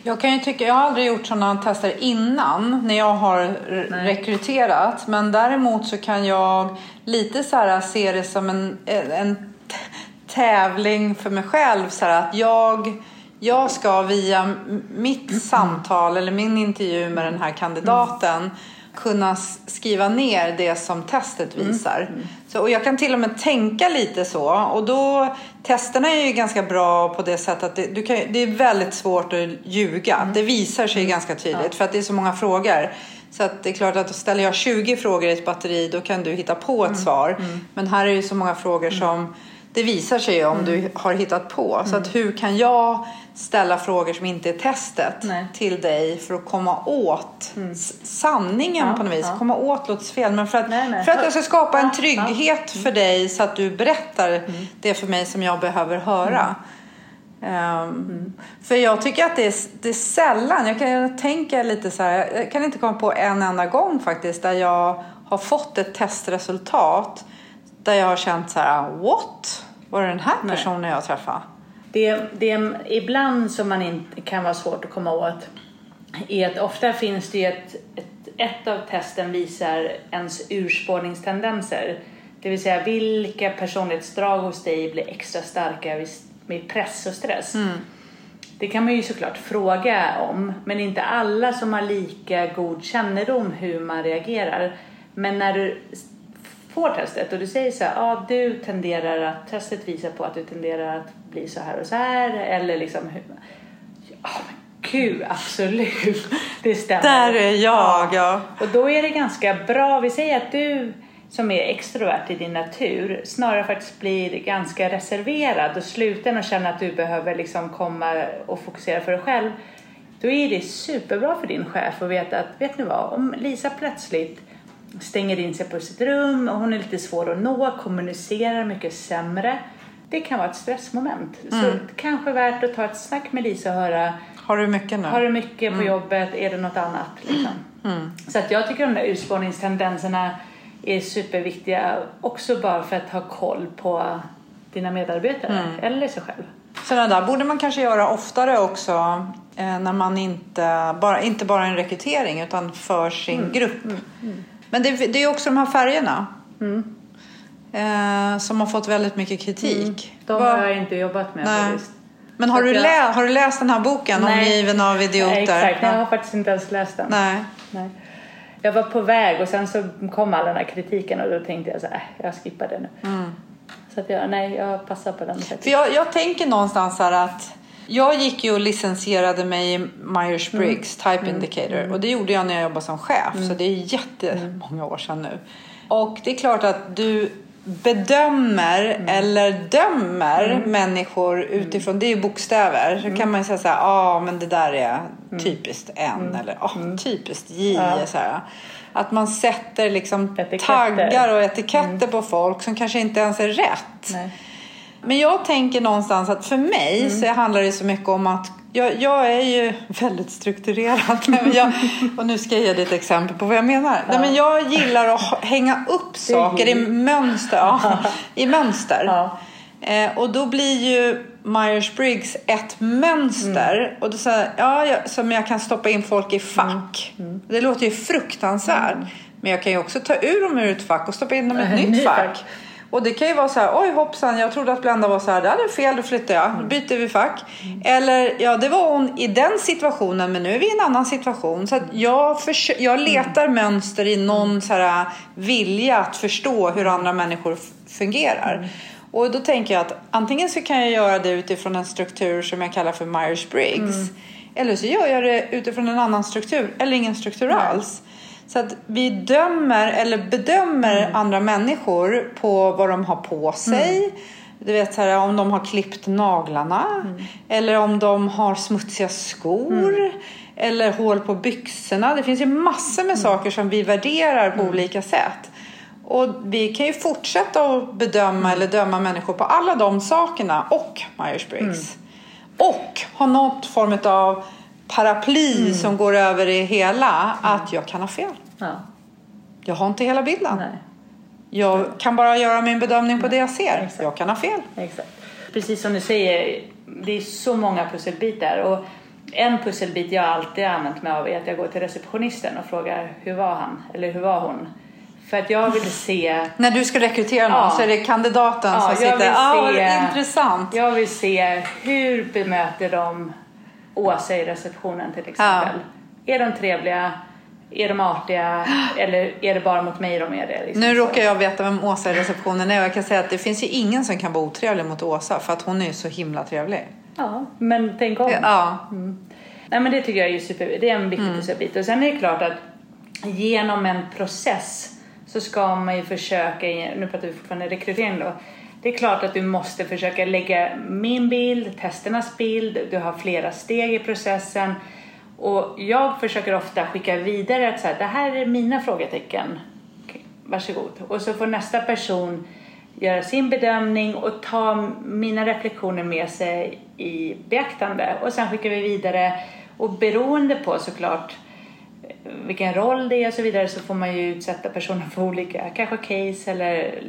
Jag kan ju tycka, jag har aldrig gjort sådana tester innan när jag har Nej. rekryterat. Men däremot så kan jag lite så här se det som en, en tävling för mig själv. Så här att jag, jag ska via mitt samtal eller min intervju med den här kandidaten kunna skriva ner det som testet visar. Så, och jag kan till och med tänka lite så. Och då, testerna är ju ganska bra på det sättet att det, du kan, det är väldigt svårt att ljuga. Det visar sig ganska tydligt för att det är så många frågor. Så att det är klart att ställer jag 20 frågor i ett batteri då kan du hitta på ett svar. Men här är det så många frågor som det visar sig om du har hittat på. Så att hur kan jag ställa frågor som inte är testet Nej. till dig för att komma åt s- sanningen Ja, på något vis. ja. Komma åt låter fel men för att, Nej, nej. för att jag ska skapa en Ja, ja. trygghet för dig så att du berättar det för mig som jag behöver höra. Ehm, För jag tycker att det är, det är sällan, jag kan tänka lite så här, jag kan inte komma på en enda gång faktiskt där jag har fått ett testresultat där jag har känt så här, what? Var det den här Nej. personen jag träffade? Det, det ibland som man inte kan vara svårt att komma åt är att ofta finns det ju ett, ett, ett av testen visar ens urspårningstendenser. Det vill säga vilka personlighetsdrag hos dig blir extra starka vid press och stress. Det kan man ju såklart fråga om, men inte alla som har lika god kännedom hur man reagerar. Men när du får testet och du säger så här, ah, du tenderar att, testet visar på att du tenderar att bli så här och så här, eller liksom ja men gud absolut, det stämmer. Där är jag, ja. Och då är det ganska bra, vi säger att du som är extrovert i din natur snarare faktiskt blir ganska reserverad och sluten och känner att du behöver liksom komma och fokusera för dig själv. Då är det superbra för din chef att veta att, vet ni vad, om Lisa plötsligt stänger in sig på sitt rum och hon är lite svår att nå, kommunicerar mycket sämre. Det kan vara ett stressmoment. Så kanske värt att ta ett snack med Lisa och höra Har du mycket nu? har du mycket på jobbet? Är det något annat? Liksom? Så att jag tycker de där urspårningstendenserna är superviktiga också bara för att ha koll på dina medarbetare eller sig själv. Sådana där borde man kanske göra oftare också eh, när man inte bara, inte bara en rekrytering utan för sin grupp. Men det, det är också de här färgerna. Eh, som har fått väldigt mycket kritik. De Vad- har jag inte jobbat med Nej. faktiskt. Men har du, jag- lä- har du läst den här boken, Nej. Omgiven av idioter? Nej, exakt, Ja. jag har faktiskt inte ens läst den. Nej. Nej. Jag var på väg och sen så kom all den här kritiken och då tänkte jag så här, äh, jag skippar det nu. Så att jag, nej, jag passar på den. För jag, jag tänker någonstans här att jag gick ju och licensierade mig i Myers-Briggs Mm. Type Indicator och det gjorde jag när jag jobbade som chef så det är Mm. jättemånga år sedan nu. Och det är klart att du bedömer Mm. eller dömer människor utifrån, det är ju bokstäver. Mm. Så kan man ju säga så här, ja ah, men det där är typiskt N eller ah, typiskt J. Mm. Ja. Så här. Att man sätter liksom Etiketter. taggar och etiketter på folk som kanske inte ens är rätt. Nej. Men jag tänker någonstans att för mig Mm. så handlar det så mycket om att jag, jag är ju väldigt strukturerad. Men jag, och nu ska jag ge dig ett exempel på vad jag menar. Nej, men jag gillar att hänga upp saker i mönster. Ja, i mönster. Ja. Eh, och då blir ju Myers-Briggs ett mönster. Mm. Och då så här, ja, jag, som jag kan stoppa in folk i fack. Mm. Det låter ju fruktansvärt. Men Men jag kan ju också ta ur dem ur ett fack och stoppa in dem i ett Ny nytt fack. fack. Och det kan ju vara så här, oj hoppsan, jag trodde att Blenda var så här, det hade fel, då flyttar jag, då byter vi fack. Eller, ja det var hon i den situationen, men nu är vi i en annan situation. Så att jag, försö- jag letar mönster i någon så här vilja att förstå hur andra människor fungerar. Och då tänker jag att antingen så kan jag göra det utifrån en struktur som jag kallar för Myers-Briggs. Eller så gör jag det utifrån en annan struktur, eller ingen struktur alls. Så att vi dömer eller bedömer andra människor på vad de har på sig. Du vet så här, om de har klippt naglarna. Eller om de har smutsiga skor. Eller hål på byxorna. Det finns ju massor med saker som vi värderar på olika sätt. Och vi kan ju fortsätta att bedöma eller döma människor på alla de sakerna och Myers-Briggs. Och ha något form av paraply som går över det hela. Att jag kan ha fel. Ja. Jag har inte hela bilden. Nej. Jag kan bara göra min bedömning på det jag ser. Exakt. Jag kan ha fel. Exakt. Precis som du säger, det är så många pusselbitar. Och en pusselbit jag alltid har använt mig av är att jag går till receptionisten och frågar hur var han eller hur var hon? För att jag vill se När du ska rekrytera någon Ja. så är det kandidaten Ja, som sitter. Ja, se- intressant. Jag vill se hur bemöter de Åsa i receptionen till exempel. Är de trevliga? Är de artiga? Eller är det bara mot mig de är det? Liksom Nu råkar jag veta vem Åsa i receptionen är och jag kan säga att det finns ju ingen som kan vara otrevlig mot Åsa för att hon är ju så himla trevlig. Ja, men tänk om. Ja. Nej men det tycker jag är ju super, det är en viktig Mm. pusselbit. Och sen är det klart att genom en process så ska man ju försöka, nu pratar vi fortfarande rekrytering då. Det är klart att du måste försöka lägga min bild, testernas bild, du har flera steg i processen. Och jag försöker ofta skicka vidare att så här, det här är mina frågetecken. Okej, varsågod. Och så får nästa person göra sin bedömning och ta mina reflektioner med sig i beaktande. Och sen skickar vi vidare. Och beroende på såklart eh, vilken roll det är och så vidare så får man ju utsätta personen för olika, kanske case eller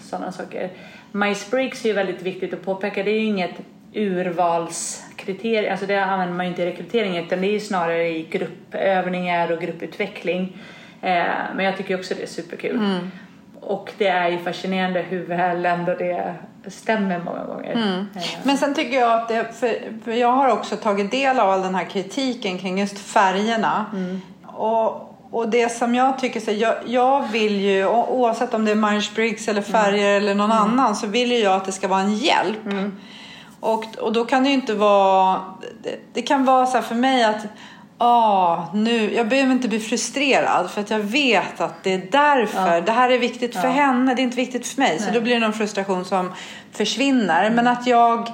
sådana saker. Myers-Briggs är ju väldigt viktigt att påpeka, det är ju inget urvalskriterium, alltså det använder man ju inte i rekrytering utan det är ju snarare i gruppövningar och grupputveckling. Eh, men jag tycker också det är superkul. Och det är ju fascinerande hur väl ändå det stämmer många gånger. Eh, Men sen tycker jag att det, för, jag har också tagit del av all den här kritiken kring just färgerna. Och, och det som jag tycker, så jag, jag vill ju, oavsett om det är Myers-Briggs eller färger eller någon annan, så vill ju jag att det ska vara en hjälp. Och, och då kan det ju inte vara, det, det kan vara så här för mig att Ah, nu, jag behöver inte bli frustrerad för att jag vet att det är därför. Det här är viktigt för henne, det är inte viktigt för mig. Så då blir det någon frustration som försvinner. Men att jag,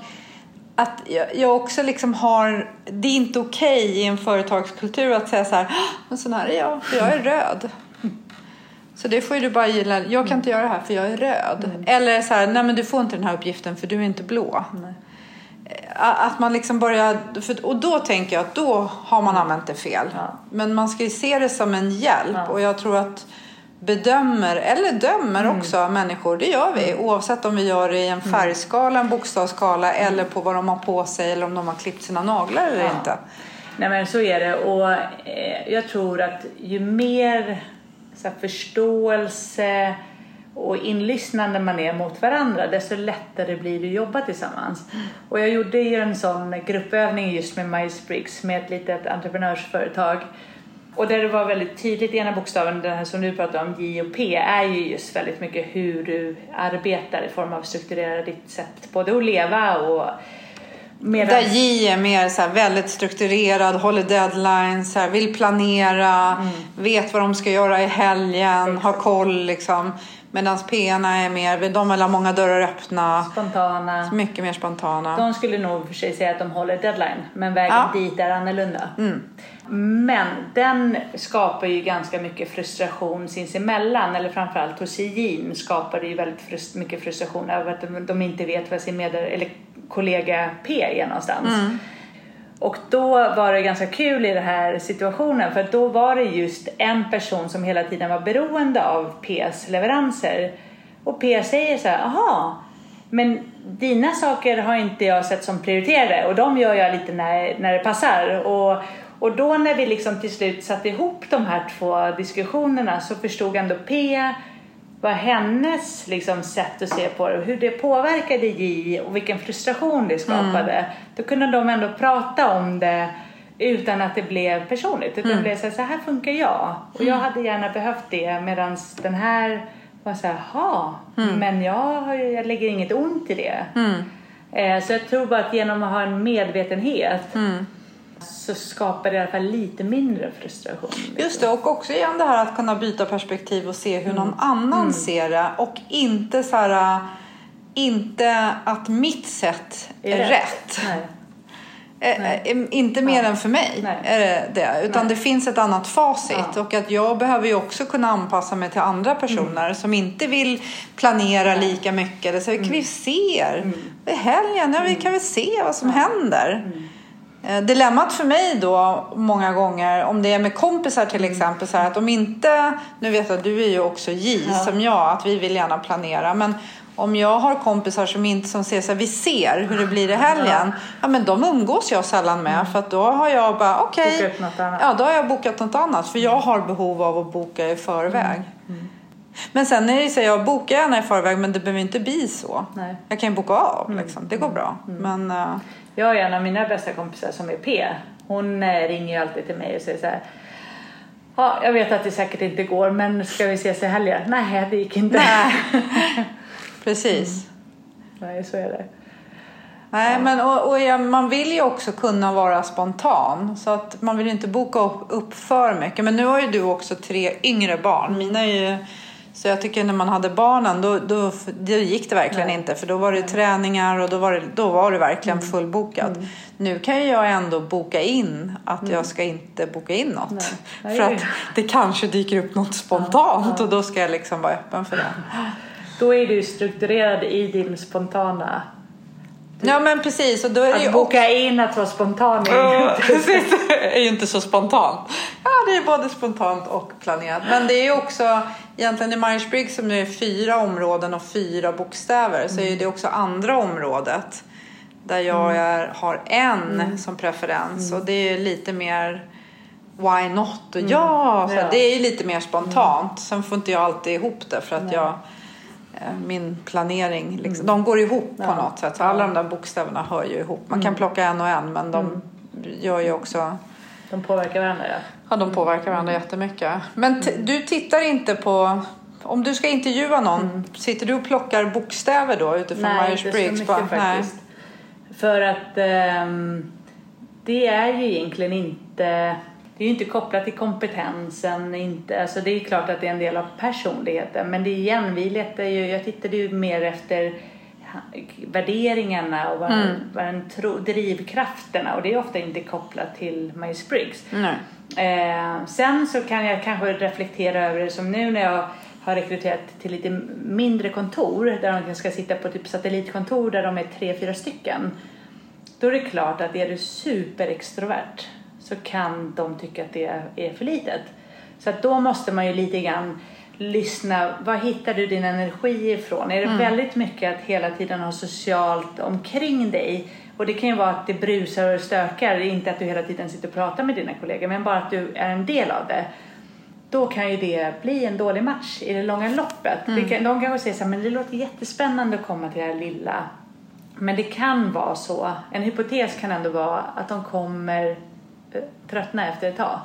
att jag, också liksom har, det är inte okej i en företagskultur att säga så här, "Ah, men sån här är jag, för jag är röd. Så det får du bara gilla. Jag kan inte göra det här för jag är röd. Eller så här, nej men du får inte den här uppgiften för du är inte blå. Att man liksom börjar, för, och då tänker jag att då har man använt det fel. Ja. Men man ska ju se det som en hjälp Ja. och jag tror att bedömer, eller dömer Mm. också människor, det gör vi. Oavsett om vi gör det i en färgskala, en bokstavsskala eller på vad de har på sig eller om de har klippt sina naglar eller Ja. inte. Nej men så är det och eh, jag tror att ju mer så här, förståelse och inlyssnande man är mot varandra desto lättare blir det att jobba tillsammans. Och jag gjorde ju en sån gruppövning just med Myers-Briggs med ett litet entreprenörsföretag och där det var väldigt tydligt, ena bokstaven, den här som du pratade om, J och P, är ju just väldigt mycket hur du arbetar i form av strukturera ditt sätt både att leva och medan... Där J är mer så väldigt strukturerad, håller deadlines, så här, vill planera, vet vad de ska göra i helgen, har koll liksom. Medan P är mer, de vill ha många dörrar öppna, spontana. mycket mer spontana. De skulle nog för sig säga att de håller deadline, men vägen Ja. dit är annorlunda. Men den skapar ju ganska mycket frustration sinsemellan, eller framförallt hos Jean skapar det ju väldigt frust- mycket frustration över att de, inte vet vad sin med eller kollega P är någonstans. Och då var det ganska kul i den här situationen för då var det just en person som hela tiden var beroende av P's leveranser. Och P säger så här, aha, men dina saker har inte jag sett som prioriterade och de gör jag lite när, när det passar. Och, Och då när vi liksom till slut satte ihop de här två diskussionerna så förstod ändå P vad hennes liksom, sätt att se på det hur det påverkade J och vilken frustration det skapade. Mm. Då kunde de ändå prata om det utan att det blev personligt. Utan mm. det blev så här, så här funkar jag. Och jag hade gärna behövt det medan den här var så här, ha, mm. men jag, jag lägger inget ont i det. Mm. Eh, så jag tror bara att genom att ha en medvetenhet mm. Så skapar det i alla fall lite mindre frustration. Liksom. Just det, och också igen det här att kunna byta perspektiv och se hur någon mm. annan mm. ser det och inte så här inte att mitt sätt är, är rätt. rätt. Eh, eh, inte mer ja. än för mig Nej. är det det. Utan Nej. det finns ett annat facit. Ja. Och att jag behöver ju också kunna anpassa mig till andra personer mm. som inte vill planera Nej. lika mycket. Det så mm. vi ser. Mm. Det är helgen, ja, vi mm. kan väl se vad som händer. Mm. Eh, dilemmat för mig då många gånger om det är med kompisar till mm. exempel så att om inte, nu vet jag att du är ju också J ja. som jag, att vi vill gärna planera men om jag har kompisar som inte som säger så här, vi ser hur det blir i helgen. Ja men de umgås jag sällan med för att då har jag bara okej. Okay, ja då har jag bokat något annat för jag har behov av att boka i förväg. Mm. Mm. Men sen är det så jag bokar gärna i förväg men det behöver inte bli så. Nej. Jag kan ju boka av mm. liksom. Det går bra. Mm. Men, uh... Jag har en av mina bästa kompisar som är P. Hon eh, ringer ju alltid till mig och säger så här Ja, jag vet att det säkert inte går men ska vi ses i helgen? Nej, det gick inte. Nej. Precis. Mm. Nej, så är det. Nej, men och, och ja, man vill ju också kunna vara spontan. Så att man vill inte boka upp, upp för mycket. Men nu har ju du också tre yngre barn. Mina är ju så jag tycker när man hade barnen då, då, då gick det verkligen Nej. inte för då var det Nej. träningar och då var det, då var det verkligen mm. fullbokat. Mm. Nu kan jag ändå boka in att mm. jag ska inte boka in något. Nej. För att det kanske dyker upp något spontant ja. och då ska jag liksom vara öppen för det. Då är du strukturerad i din spontana Ja men precis. Och då är att det boka också... in att vara spontan är, inte... är ju inte så spontant. Ja det är både spontant och planerat. Men det är ju också egentligen i Myers-Briggs som nu är fyra områden och fyra bokstäver mm. så är det också andra området där jag mm. är, har en mm. som preferens mm. och det är lite mer why not och mm. ja, så ja. det är ju lite mer spontant. Sen får inte jag alltid ihop det för att Nej. jag min planering. Liksom. De går ihop ja. på något sätt. Så alla de där bokstäverna hör ju ihop. Man kan mm. plocka en och en men de mm. gör ju också... De påverkar varandra ja. Ja, de påverkar varandra mm. jättemycket. Men mm. du tittar inte på... Om du ska intervjua någon, mm. sitter du och plockar bokstäver då utifrån Myers-Briggs? Nej, inte så mycket faktiskt. Nej. För att um, det är ju egentligen inte det är ju inte kopplat till kompetensen. Inte, alltså det är klart att det är en del av personligheten men det är igen, vi letar ju, jag tittade ju mer efter värderingarna och vad, mm. vad den tro, drivkrafterna och det är ofta inte kopplat till Myers-Briggs. Eh, sen så kan jag kanske reflektera över det som nu när jag har rekryterat till lite mindre kontor där de ska sitta på typ satellitkontor där de är tre, fyra stycken. Då är det klart att är du superextrovert så kan de tycka att det är för litet. Så att då måste man ju lite grann lyssna. Var hittar du din energi ifrån? Är det mm. väldigt mycket att hela tiden ha socialt omkring dig? Och det kan ju vara att det brusar och stökar, inte att du hela tiden sitter och pratar med dina kollegor, men bara att du är en del av det. Då kan ju det bli en dålig match i det långa loppet. Mm. Kan, de kanske säger så här, men det låter jättespännande att komma till det här lilla. Men det kan vara så, en hypotes kan ändå vara att de kommer tröttna efter ett tag.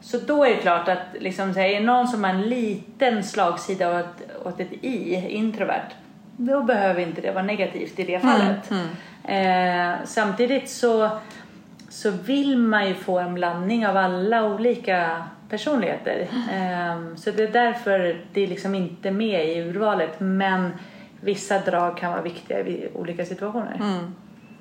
Så då är det klart att liksom, är någon som har en liten slagsida åt, åt ett i, introvert, då behöver inte det vara negativt i det mm, fallet. Mm, mm. Eh, samtidigt så, så vill man ju få en blandning av alla olika personligheter. Eh, så det är därför det är liksom inte med i urvalet. Men vissa drag kan vara viktiga i olika situationer. Mm.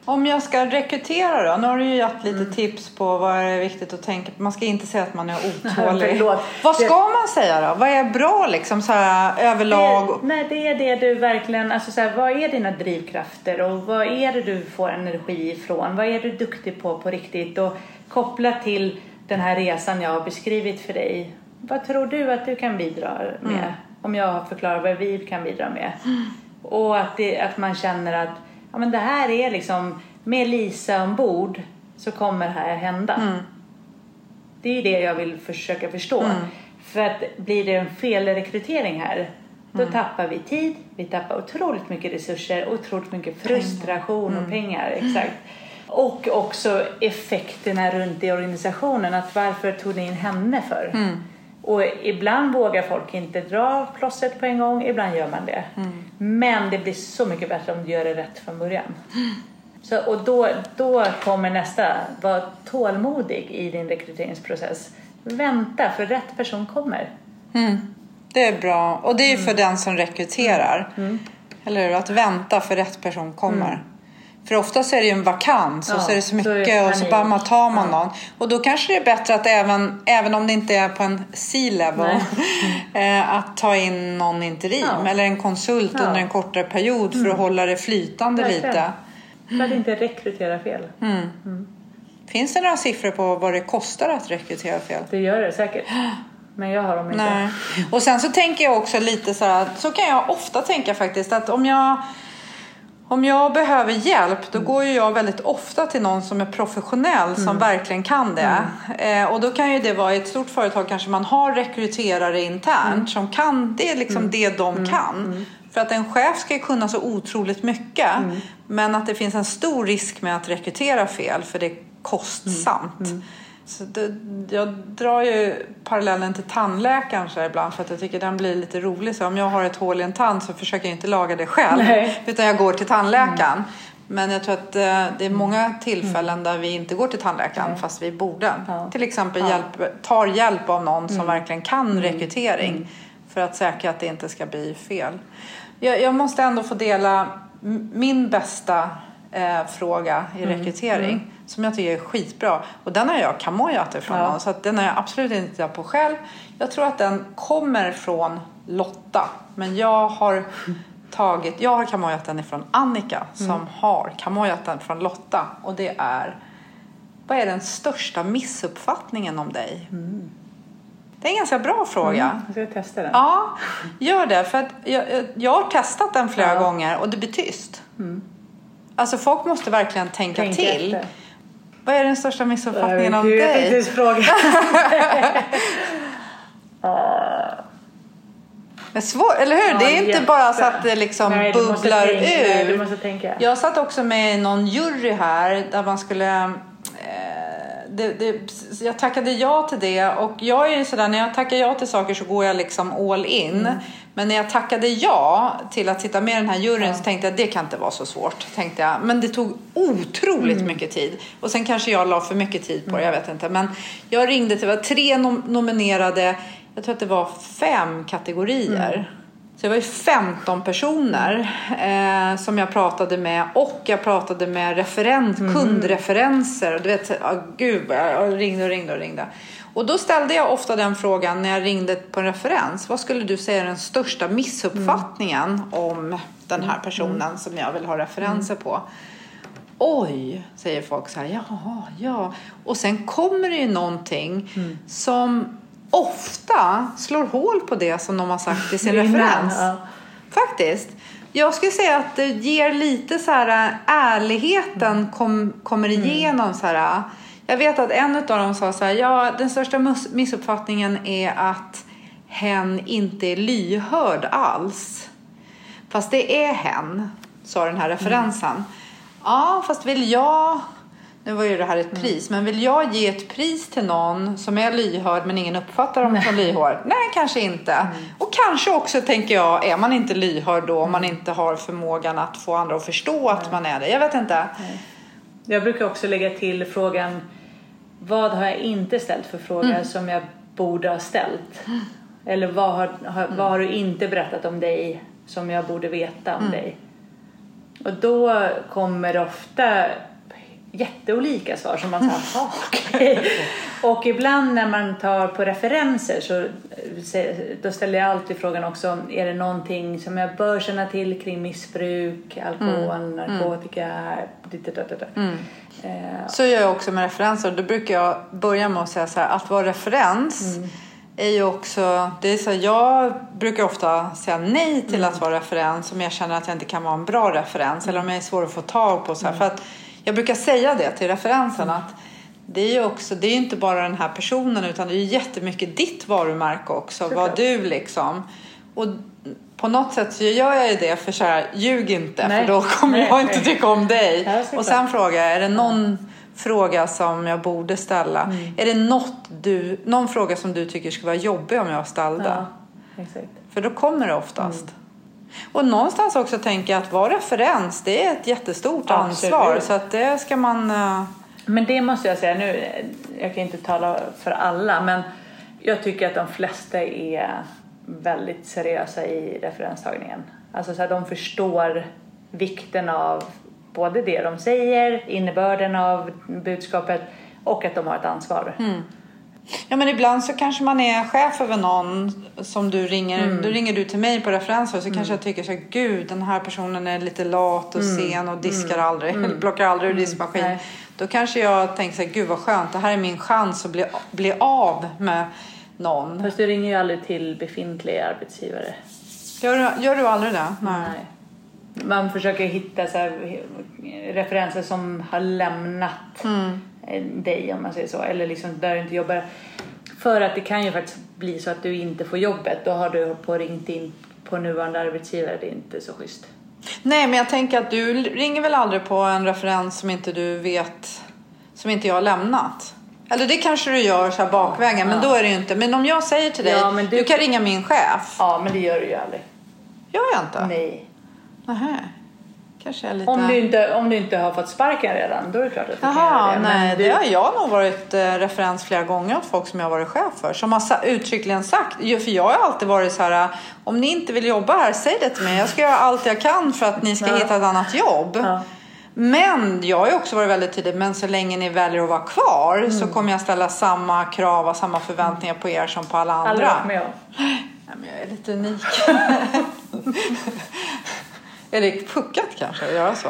Om jag ska rekrytera då? Nu har du ju gett lite mm. tips på vad är viktigt att tänka på. Man ska inte säga att man är otålig. vad ska man säga då? Vad är bra liksom så här, överlag? Det, nej, det är det du verkligen, alltså så här, vad är dina drivkrafter och vad är det du får energi ifrån? Vad är du duktig på på riktigt? Och koppla till den här resan jag har beskrivit för dig. Vad tror du att du kan bidra med? Mm. Om jag förklarar vad vi kan bidra med. Mm. Och att, det, att man känner att ja, men det här är liksom, med Lisa ombord så kommer det här hända. Mm. Det är det jag vill försöka förstå. För att blir det en felrekrytering här då tappar vi tid, vi tappar otroligt mycket resurser, otroligt mycket frustration och pengar. Exakt. Och också effekterna runt i organisationen. Att varför tog ni in henne för? Och ibland vågar folk inte dra plåstret på en gång, ibland gör man det. Men det blir så mycket bättre om du gör det rätt från början. Så, och då, då kommer nästa, var tålmodig i din rekryteringsprocess. Vänta, för rätt person kommer. Det är bra. Och det är ju för den som rekryterar. Eller hur? Att vänta för rätt person kommer. För oftast är det ju en vakans och Ja, så är det så är det mycket och så bara man tar man Ja. någon. Och då kanske det är bättre att även, även om det inte är på en C-level, eh, att ta in någon interim Ja. eller en konsult Ja. Mm. under en kortare period för att hålla det flytande Verkligen. lite. För att inte rekrytera fel. Finns det några siffror på vad det kostar att rekrytera fel? Det gör det säkert. Men jag har dem inte. Nej. Och sen så tänker jag också lite så här, så kan jag ofta tänka faktiskt att om jag om jag behöver hjälp då går ju jag väldigt ofta till någon som är professionell som verkligen kan det. Eh, och då kan ju det vara i ett stort företag kanske man har rekryterare internt som kan, det är liksom det de kan. För att en chef ska kunna så otroligt mycket. Men att det finns en stor risk med att rekrytera fel för det är kostsamt. Så det, jag drar ju parallellen till tandläkaren så ibland för att jag tycker den blir lite rolig. Så om jag har ett hål i en tand så försöker jag inte laga det själv. Nej. Utan jag går till tandläkaren. Men jag tror att eh, det är många tillfällen där vi inte går till tandläkaren fast vi borde. Ja. Till exempel Ja. hjälp, tar hjälp av någon som verkligen kan rekrytering. För att säkra att det inte ska bli fel. Jag, jag måste ändå få dela min bästa eh, fråga i rekrytering. Som jag tycker är skitbra. Och den har jag kamojat ifrån Ja. Så den har jag absolut inte tittat på själv. Jag tror att den kommer från Lotta. Men jag har tagit, jag har kamojat den ifrån Annika. Som har kamojat den från Lotta. Och det är, vad är den största missuppfattningen om dig? Det är en ganska bra fråga. Jag ska testa den. Ja, gör det. För jag, jag, har testat den flera Ja. gånger och det blir tyst. Alltså folk måste verkligen tänka Tänk till. efter. Vad är den största missuppfattningen om Gud, jag tänkte dig? just fråga. Det är svårt, eller hur? Ja, det är inte jätte. bara så att det liksom Nej, bubblar tänka. Nej, ur. tänka. Jag satt också med i någon jury här där man skulle... Eh, det, det, jag tackade ja till det och jag är ju sådär när jag tackar ja till saker så går jag liksom all in. Mm. Men när jag tackade ja till att sitta med i den här juryn så tänkte jag det kan inte vara så svårt. Tänkte jag. Men det tog otroligt Mm. mycket tid. Och sen kanske jag la för mycket tid på det, jag vet inte. Men jag ringde till, det var tre nom- nominerade, jag tror att det var fem kategorier. Mm. Så det var ju 15 personer eh, som jag pratade med och jag pratade med referent, kundreferenser. Och du vet, oh, gud jag ringde och ringde och ringde. Och då ställde jag ofta den frågan när jag ringde på en referens. Vad skulle du säga är den största missuppfattningen om den här personen som jag vill ha referenser på? Oj, säger folk så här. Ja, ja. Och sen kommer det ju någonting som ofta slår hål på det som de har sagt i sin Innan, referens. ja. Faktiskt. Jag skulle säga att det ger lite så här äh, ärligheten kom, kommer igenom så här. Jag vet att en av dem sa så här, ja den största missuppfattningen är att hen inte är lyhörd alls. Fast det är hen, sa den här referensen. Ja, fast vill jag... Nu var ju det här ett pris, men vill jag ge ett pris till någon som är lyhörd men ingen uppfattar dem som lyhörd? Nej, kanske inte. Och kanske också, tänker jag, är man inte lyhörd då om man inte har förmågan att få andra att förstå att man är det. Jag vet inte. Jag brukar också lägga till frågan vad har jag inte ställt för fråga Mm. som jag borde ha ställt? Eller vad har, har, vad har du inte berättat om dig som jag borde veta Mm. om dig? Och då kommer ofta jätteolika svar som man "Jaha, okej. Och ibland när man tar på referenser så då ställer jag alltid frågan också, är det någonting som jag bör känna till kring missbruk, alkohol, narkotika, ditt, ditt, ditt, ditt. Eh, Så gör jag också med referenser. Då brukar jag börja med att säga så här, att vara referens är ju också, det är så här, jag brukar ofta säga nej till att vara referens om jag känner att jag inte kan vara en bra referens eller om jag är svår att få tag på. Så här, För att jag brukar säga det till referensen att det är ju också, det är inte bara den här personen utan det är ju jättemycket ditt varumärke också. Såklart. Vad du liksom. Och på något sätt så gör jag ju det för så här, ljug inte Nej. för då kommer Nej, jag inte nej. tycka om dig. Ja, och sen frågar jag, är det någon fråga som jag borde ställa? Mm. Är det något du, någon fråga som du tycker skulle vara jobbig om jag ställde? Ja. För då kommer det oftast. Mm. Och någonstans också tänker jag att vara referens, det är ett jättestort Absolut. ansvar. Så att det ska man... eh, Men det måste jag säga nu, jag kan inte tala för alla, men jag tycker att de flesta är väldigt seriösa i referenstagningen. Alltså så här, de förstår vikten av både det de säger, innebörden av budskapet och att de har ett ansvar. Ja men ibland så kanske man är chef över någon som du ringer. Mm. Då ringer du till mig på referenser så kanske jag tycker så här, gud den här personen är lite lat och sen och diskar aldrig, eller plockar aldrig ur diskmaskin. Mm. Nej. Då kanske jag tänker så här, gud vad skönt, det här är min chans att bli, bli av med någon. Fast du ringer ju aldrig till befintliga arbetsgivare. Gör, du- gör du aldrig det? Nej. Man försöker hitta så här, referenser som har lämnat dig om man säger så. Eller liksom där du inte jobbar. För att det kan ju faktiskt bli så att du inte får jobbet. Då har du på ringt in på nuvarande arbetsgivare. Det är inte så schysst. Nej, men jag tänker att du ringer väl aldrig på en referens som inte du vet, som inte jag har lämnat. Eller det kanske du gör så här bakvägen, men då är det ju inte. Men om jag säger till dig, Ja, du... du- kan ringa min chef. Ja, men det gör du ju aldrig. Gör jag inte? Nej. Nähä. Lite... Om du, inte, om du inte har fått sparken redan, då är det klart att du kan Jaha, göra det. Men nej, du, det har jag nog varit eh, referens flera gånger åt folk som jag har varit chef för. Som har sa- uttryckligen sagt, för jag har alltid varit så här, om ni inte vill jobba här, säg det till mig. Jag ska göra allt jag kan för att ni ska Ja. hitta ett annat jobb. Ja. Men jag har också varit väldigt tydlig, men så länge ni väljer att vara kvar Mm. så kommer jag ställa samma krav och samma förväntningar på er som på alla andra. Aldrig med om. Nej, men jag är lite unik. är det puckat kanske att göra så?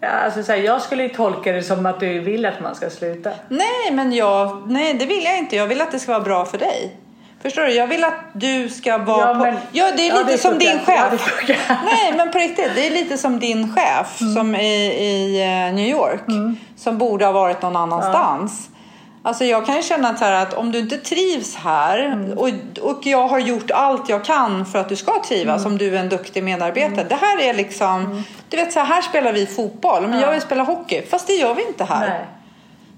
Ja, alltså, så här, jag skulle tolka det som att du vill att man ska sluta. Nej, men jag, nej, det vill jag inte. Jag vill att det ska vara bra för dig. Förstår du? Jag vill att du ska vara Ja, på... men- Ja, det är Ja, lite det som funkar. din Ja, chef. funkar. nej, men på riktigt. Det är lite som din chef Mm. som i, i eh, New York. Som borde ha varit någon annanstans. Alltså jag kan ju känna att, så att om du inte trivs här Mm. och, och jag har gjort allt jag kan för att du ska trivas Mm. om du är en duktig medarbetare. Det här är liksom, du vet så här, här spelar vi fotboll men jag vill spela hockey. Fast det gör vi inte här. Nej.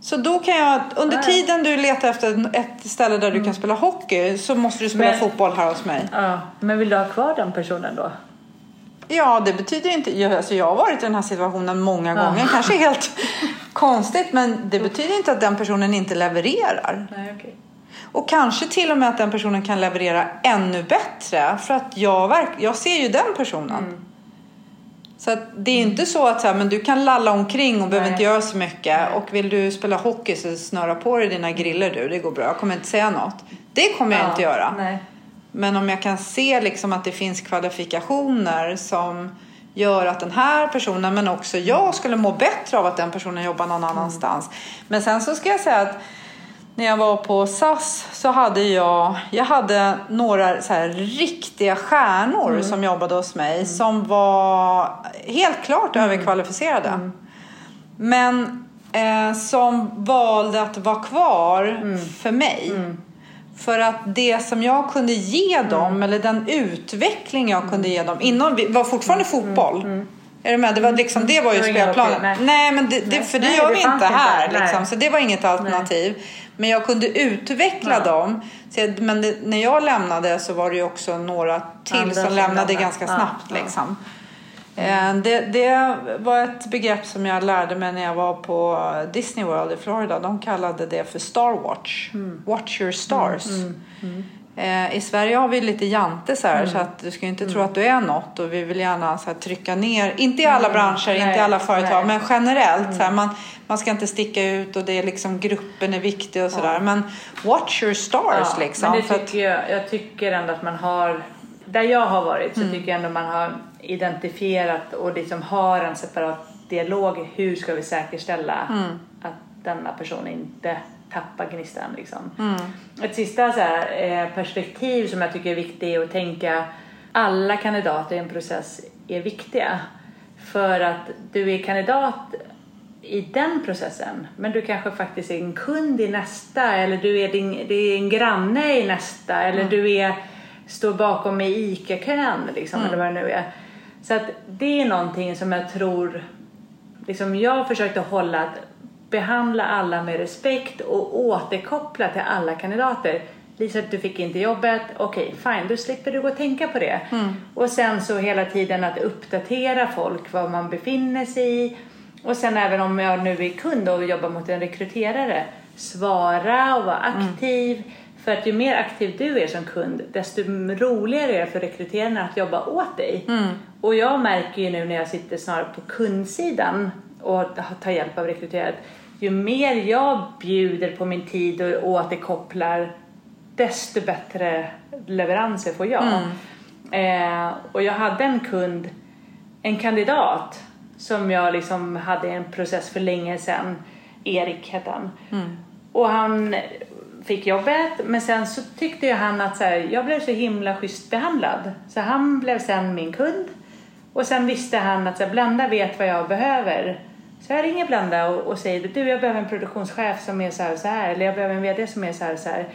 Så då kan jag, under Nej. tiden du letar efter ett ställe där du kan spela hockey så måste du spela Men- fotboll här hos mig. Ja, men vill du ha kvar den personen då? Ja, det betyder inte, jag, alltså jag har varit i den här situationen många gånger, kanske helt konstigt, men det betyder inte att den personen inte levererar. Nej, okej. Och kanske till och med att den personen kan leverera ännu bättre för att jag, verk, jag ser ju den personen. Mm. Så att det är inte så att så här, men du kan lalla omkring och behöver Nej. inte göra så mycket. Och vill du spela hockey så snöra på dig dina griller du, det går bra. Jag kommer inte säga något. Det kommer jag Ja, inte göra. Nej. Men om jag kan se liksom att det finns kvalifikationer som gör att den här personen, men också jag, skulle må bättre av att den personen jobbar någon annanstans. Men sen så ska jag säga att när jag var på SAS så hade jag, jag hade några så här riktiga stjärnor som jobbade hos mig som var helt klart överkvalificerade. Men eh, som valde att vara kvar för mig. För att det som jag kunde ge dem, eller den utveckling jag kunde ge dem, inom, vi- var fortfarande fotboll. Är du med? Det var, liksom, det var ju spelplanen. nej. nej. men det, det, Nej. för det Nej, gör vi inte inte. här. Nej. Liksom, så det var inget alternativ. Men jag kunde utveckla dem. Så men det, när jag lämnade så var det ju också några till Andra som lämnade ganska Ja, snabbt. ja. Liksom. Eh, Det, det var ett begrepp som jag lärde mig när jag var på Disney World i Florida. De kallade det för Star Watch. Mm. Watch your stars. Eh, I Sverige har vi lite jante så här Mm. så att du ska inte tro att du är något och vi vill gärna så här, trycka ner, inte i alla branscher, inte i Nej, alla företag nej. Mm. men generellt så här, man, man ska inte sticka ut och det är liksom gruppen är viktig och sådär men watch your stars Ja, liksom. Men det för att- tycker jag, jag tycker ändå att man har, där jag har varit Mm. så tycker jag ändå man har identifierat och liksom har en separat dialog. Hur ska vi säkerställa Mm. att denna person inte tappar gnistan liksom. Mm. Ett sista så här, eh, perspektiv som jag tycker är viktigt är att tänka alla kandidater i en process är viktiga. För att du är kandidat i den processen. Men du kanske faktiskt är en kund i nästa eller du är, din, en granne i nästa eller du är, står bakom i ICA-kön liksom, eller vad det nu är. Så att det är någonting som jag tror, liksom jag försökte hålla att behandla alla med respekt och återkoppla till alla kandidater. Lisa, du fick inte jobbet. Okej, fine, då slipper du gå och tänka på det. Och sen så hela tiden att uppdatera folk var man befinner sig i. Och sen även om jag nu är kund och jobbar mot en rekryterare, svara och vara aktiv. För att ju mer aktiv du är som kund, desto roligare är det för rekryterarna att jobba åt dig. Och jag märker ju nu när jag sitter snarare på kundsidan och tar hjälp av rekryterare, ju mer jag bjuder på min tid och återkopplar, desto bättre leveranser får jag. Eh, och jag hade en kund, en kandidat som jag liksom hade en process för länge sedan. Erik hette han. Och han fick jobbet men sen så tyckte ju han att så här, jag blev så himla schysst behandlad. Så han blev sen min kund. Och sen visste han att så här, Blenda vet vad jag behöver. Så jag ringer Blenda och, och säger du jag behöver en produktionschef som är så här och så här. Eller jag behöver en VD som är så här och så här.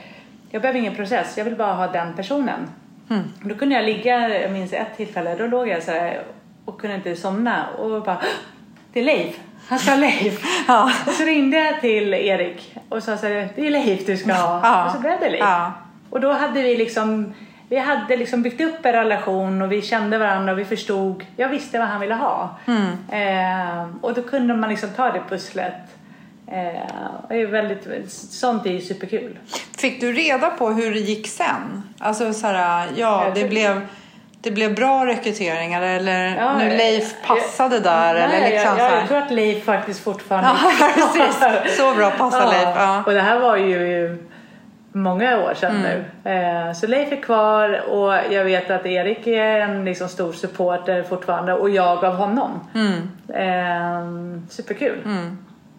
Jag behöver ingen process, jag vill bara ha den personen. Då kunde jag ligga, jag minns ett tillfälle, då låg jag så här och kunde inte somna och bara det är Leif, han ska ha Leif. Ja. Och så ringde jag till Erik och sa så här, det är Leif du ska ha. Ja. Och så blev det Leif. Ja. Och då hade vi liksom, vi hade liksom byggt upp en relation och vi kände varandra och vi förstod, jag visste vad han ville ha. Eh, och då kunde man liksom ta det pusslet. Eh, det är väldigt, sånt är ju superkul. Fick du reda på hur det gick sen? Alltså så här, ja, det blev, det blev bra rekryteringar eller Ja, nu Leif passade där Nej, eller liksom jag, jag, tror att Leif faktiskt fortfarande Ja, precis. Så bra passar Leif. Ja. Och det här var ju många år sedan Mm. nu. Eh, så Leif är kvar och jag vet att Erik är en liksom stor supporter fortfarande och jag av honom. Mm. Eh, superkul.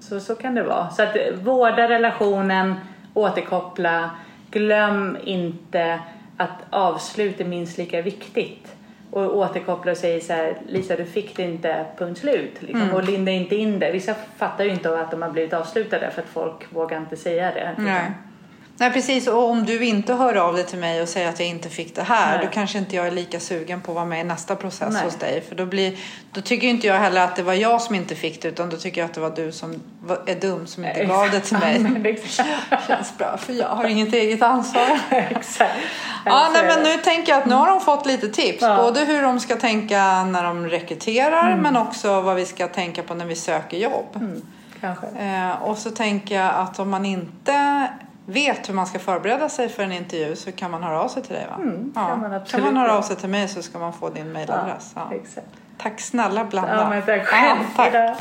Så, så kan det vara. Så att eh, vårda relationen, återkoppla, glöm inte att avslut är minst lika viktigt. Och återkoppla och säga så här, Lisa du fick det inte, punkt slut. Liksom. Mm. Och linda inte in det. Vissa fattar ju inte att de har blivit avslutade för att folk vågar inte säga det. Nej. Nej precis och om du inte hör av dig till mig och säger att jag inte fick det här Nej. då kanske inte jag är lika sugen på att vara med i nästa process Nej. hos dig. För då, blir, då tycker inte jag heller att det var jag som inte fick det utan då tycker jag att det var du som var, är dum som inte gav det till mig. exakt. känns bra för jag har inget eget ansvar. exakt. Ja, nej, men det. nu tänker jag att nu har de fått lite tips. Ja. Både hur de ska tänka när de rekryterar men också vad vi ska tänka på när vi söker jobb. Mm, kanske. Eh, och så tänker jag att om man inte vet hur man ska förbereda sig för en intervju så kan man höra av sig till dig va? Mm, ja. kan man kan absolut man höra av sig till mig så ska man få din mailadress. Ja. Exakt. Tack snälla Blenda. Ja, men tack Ja, själv. tack.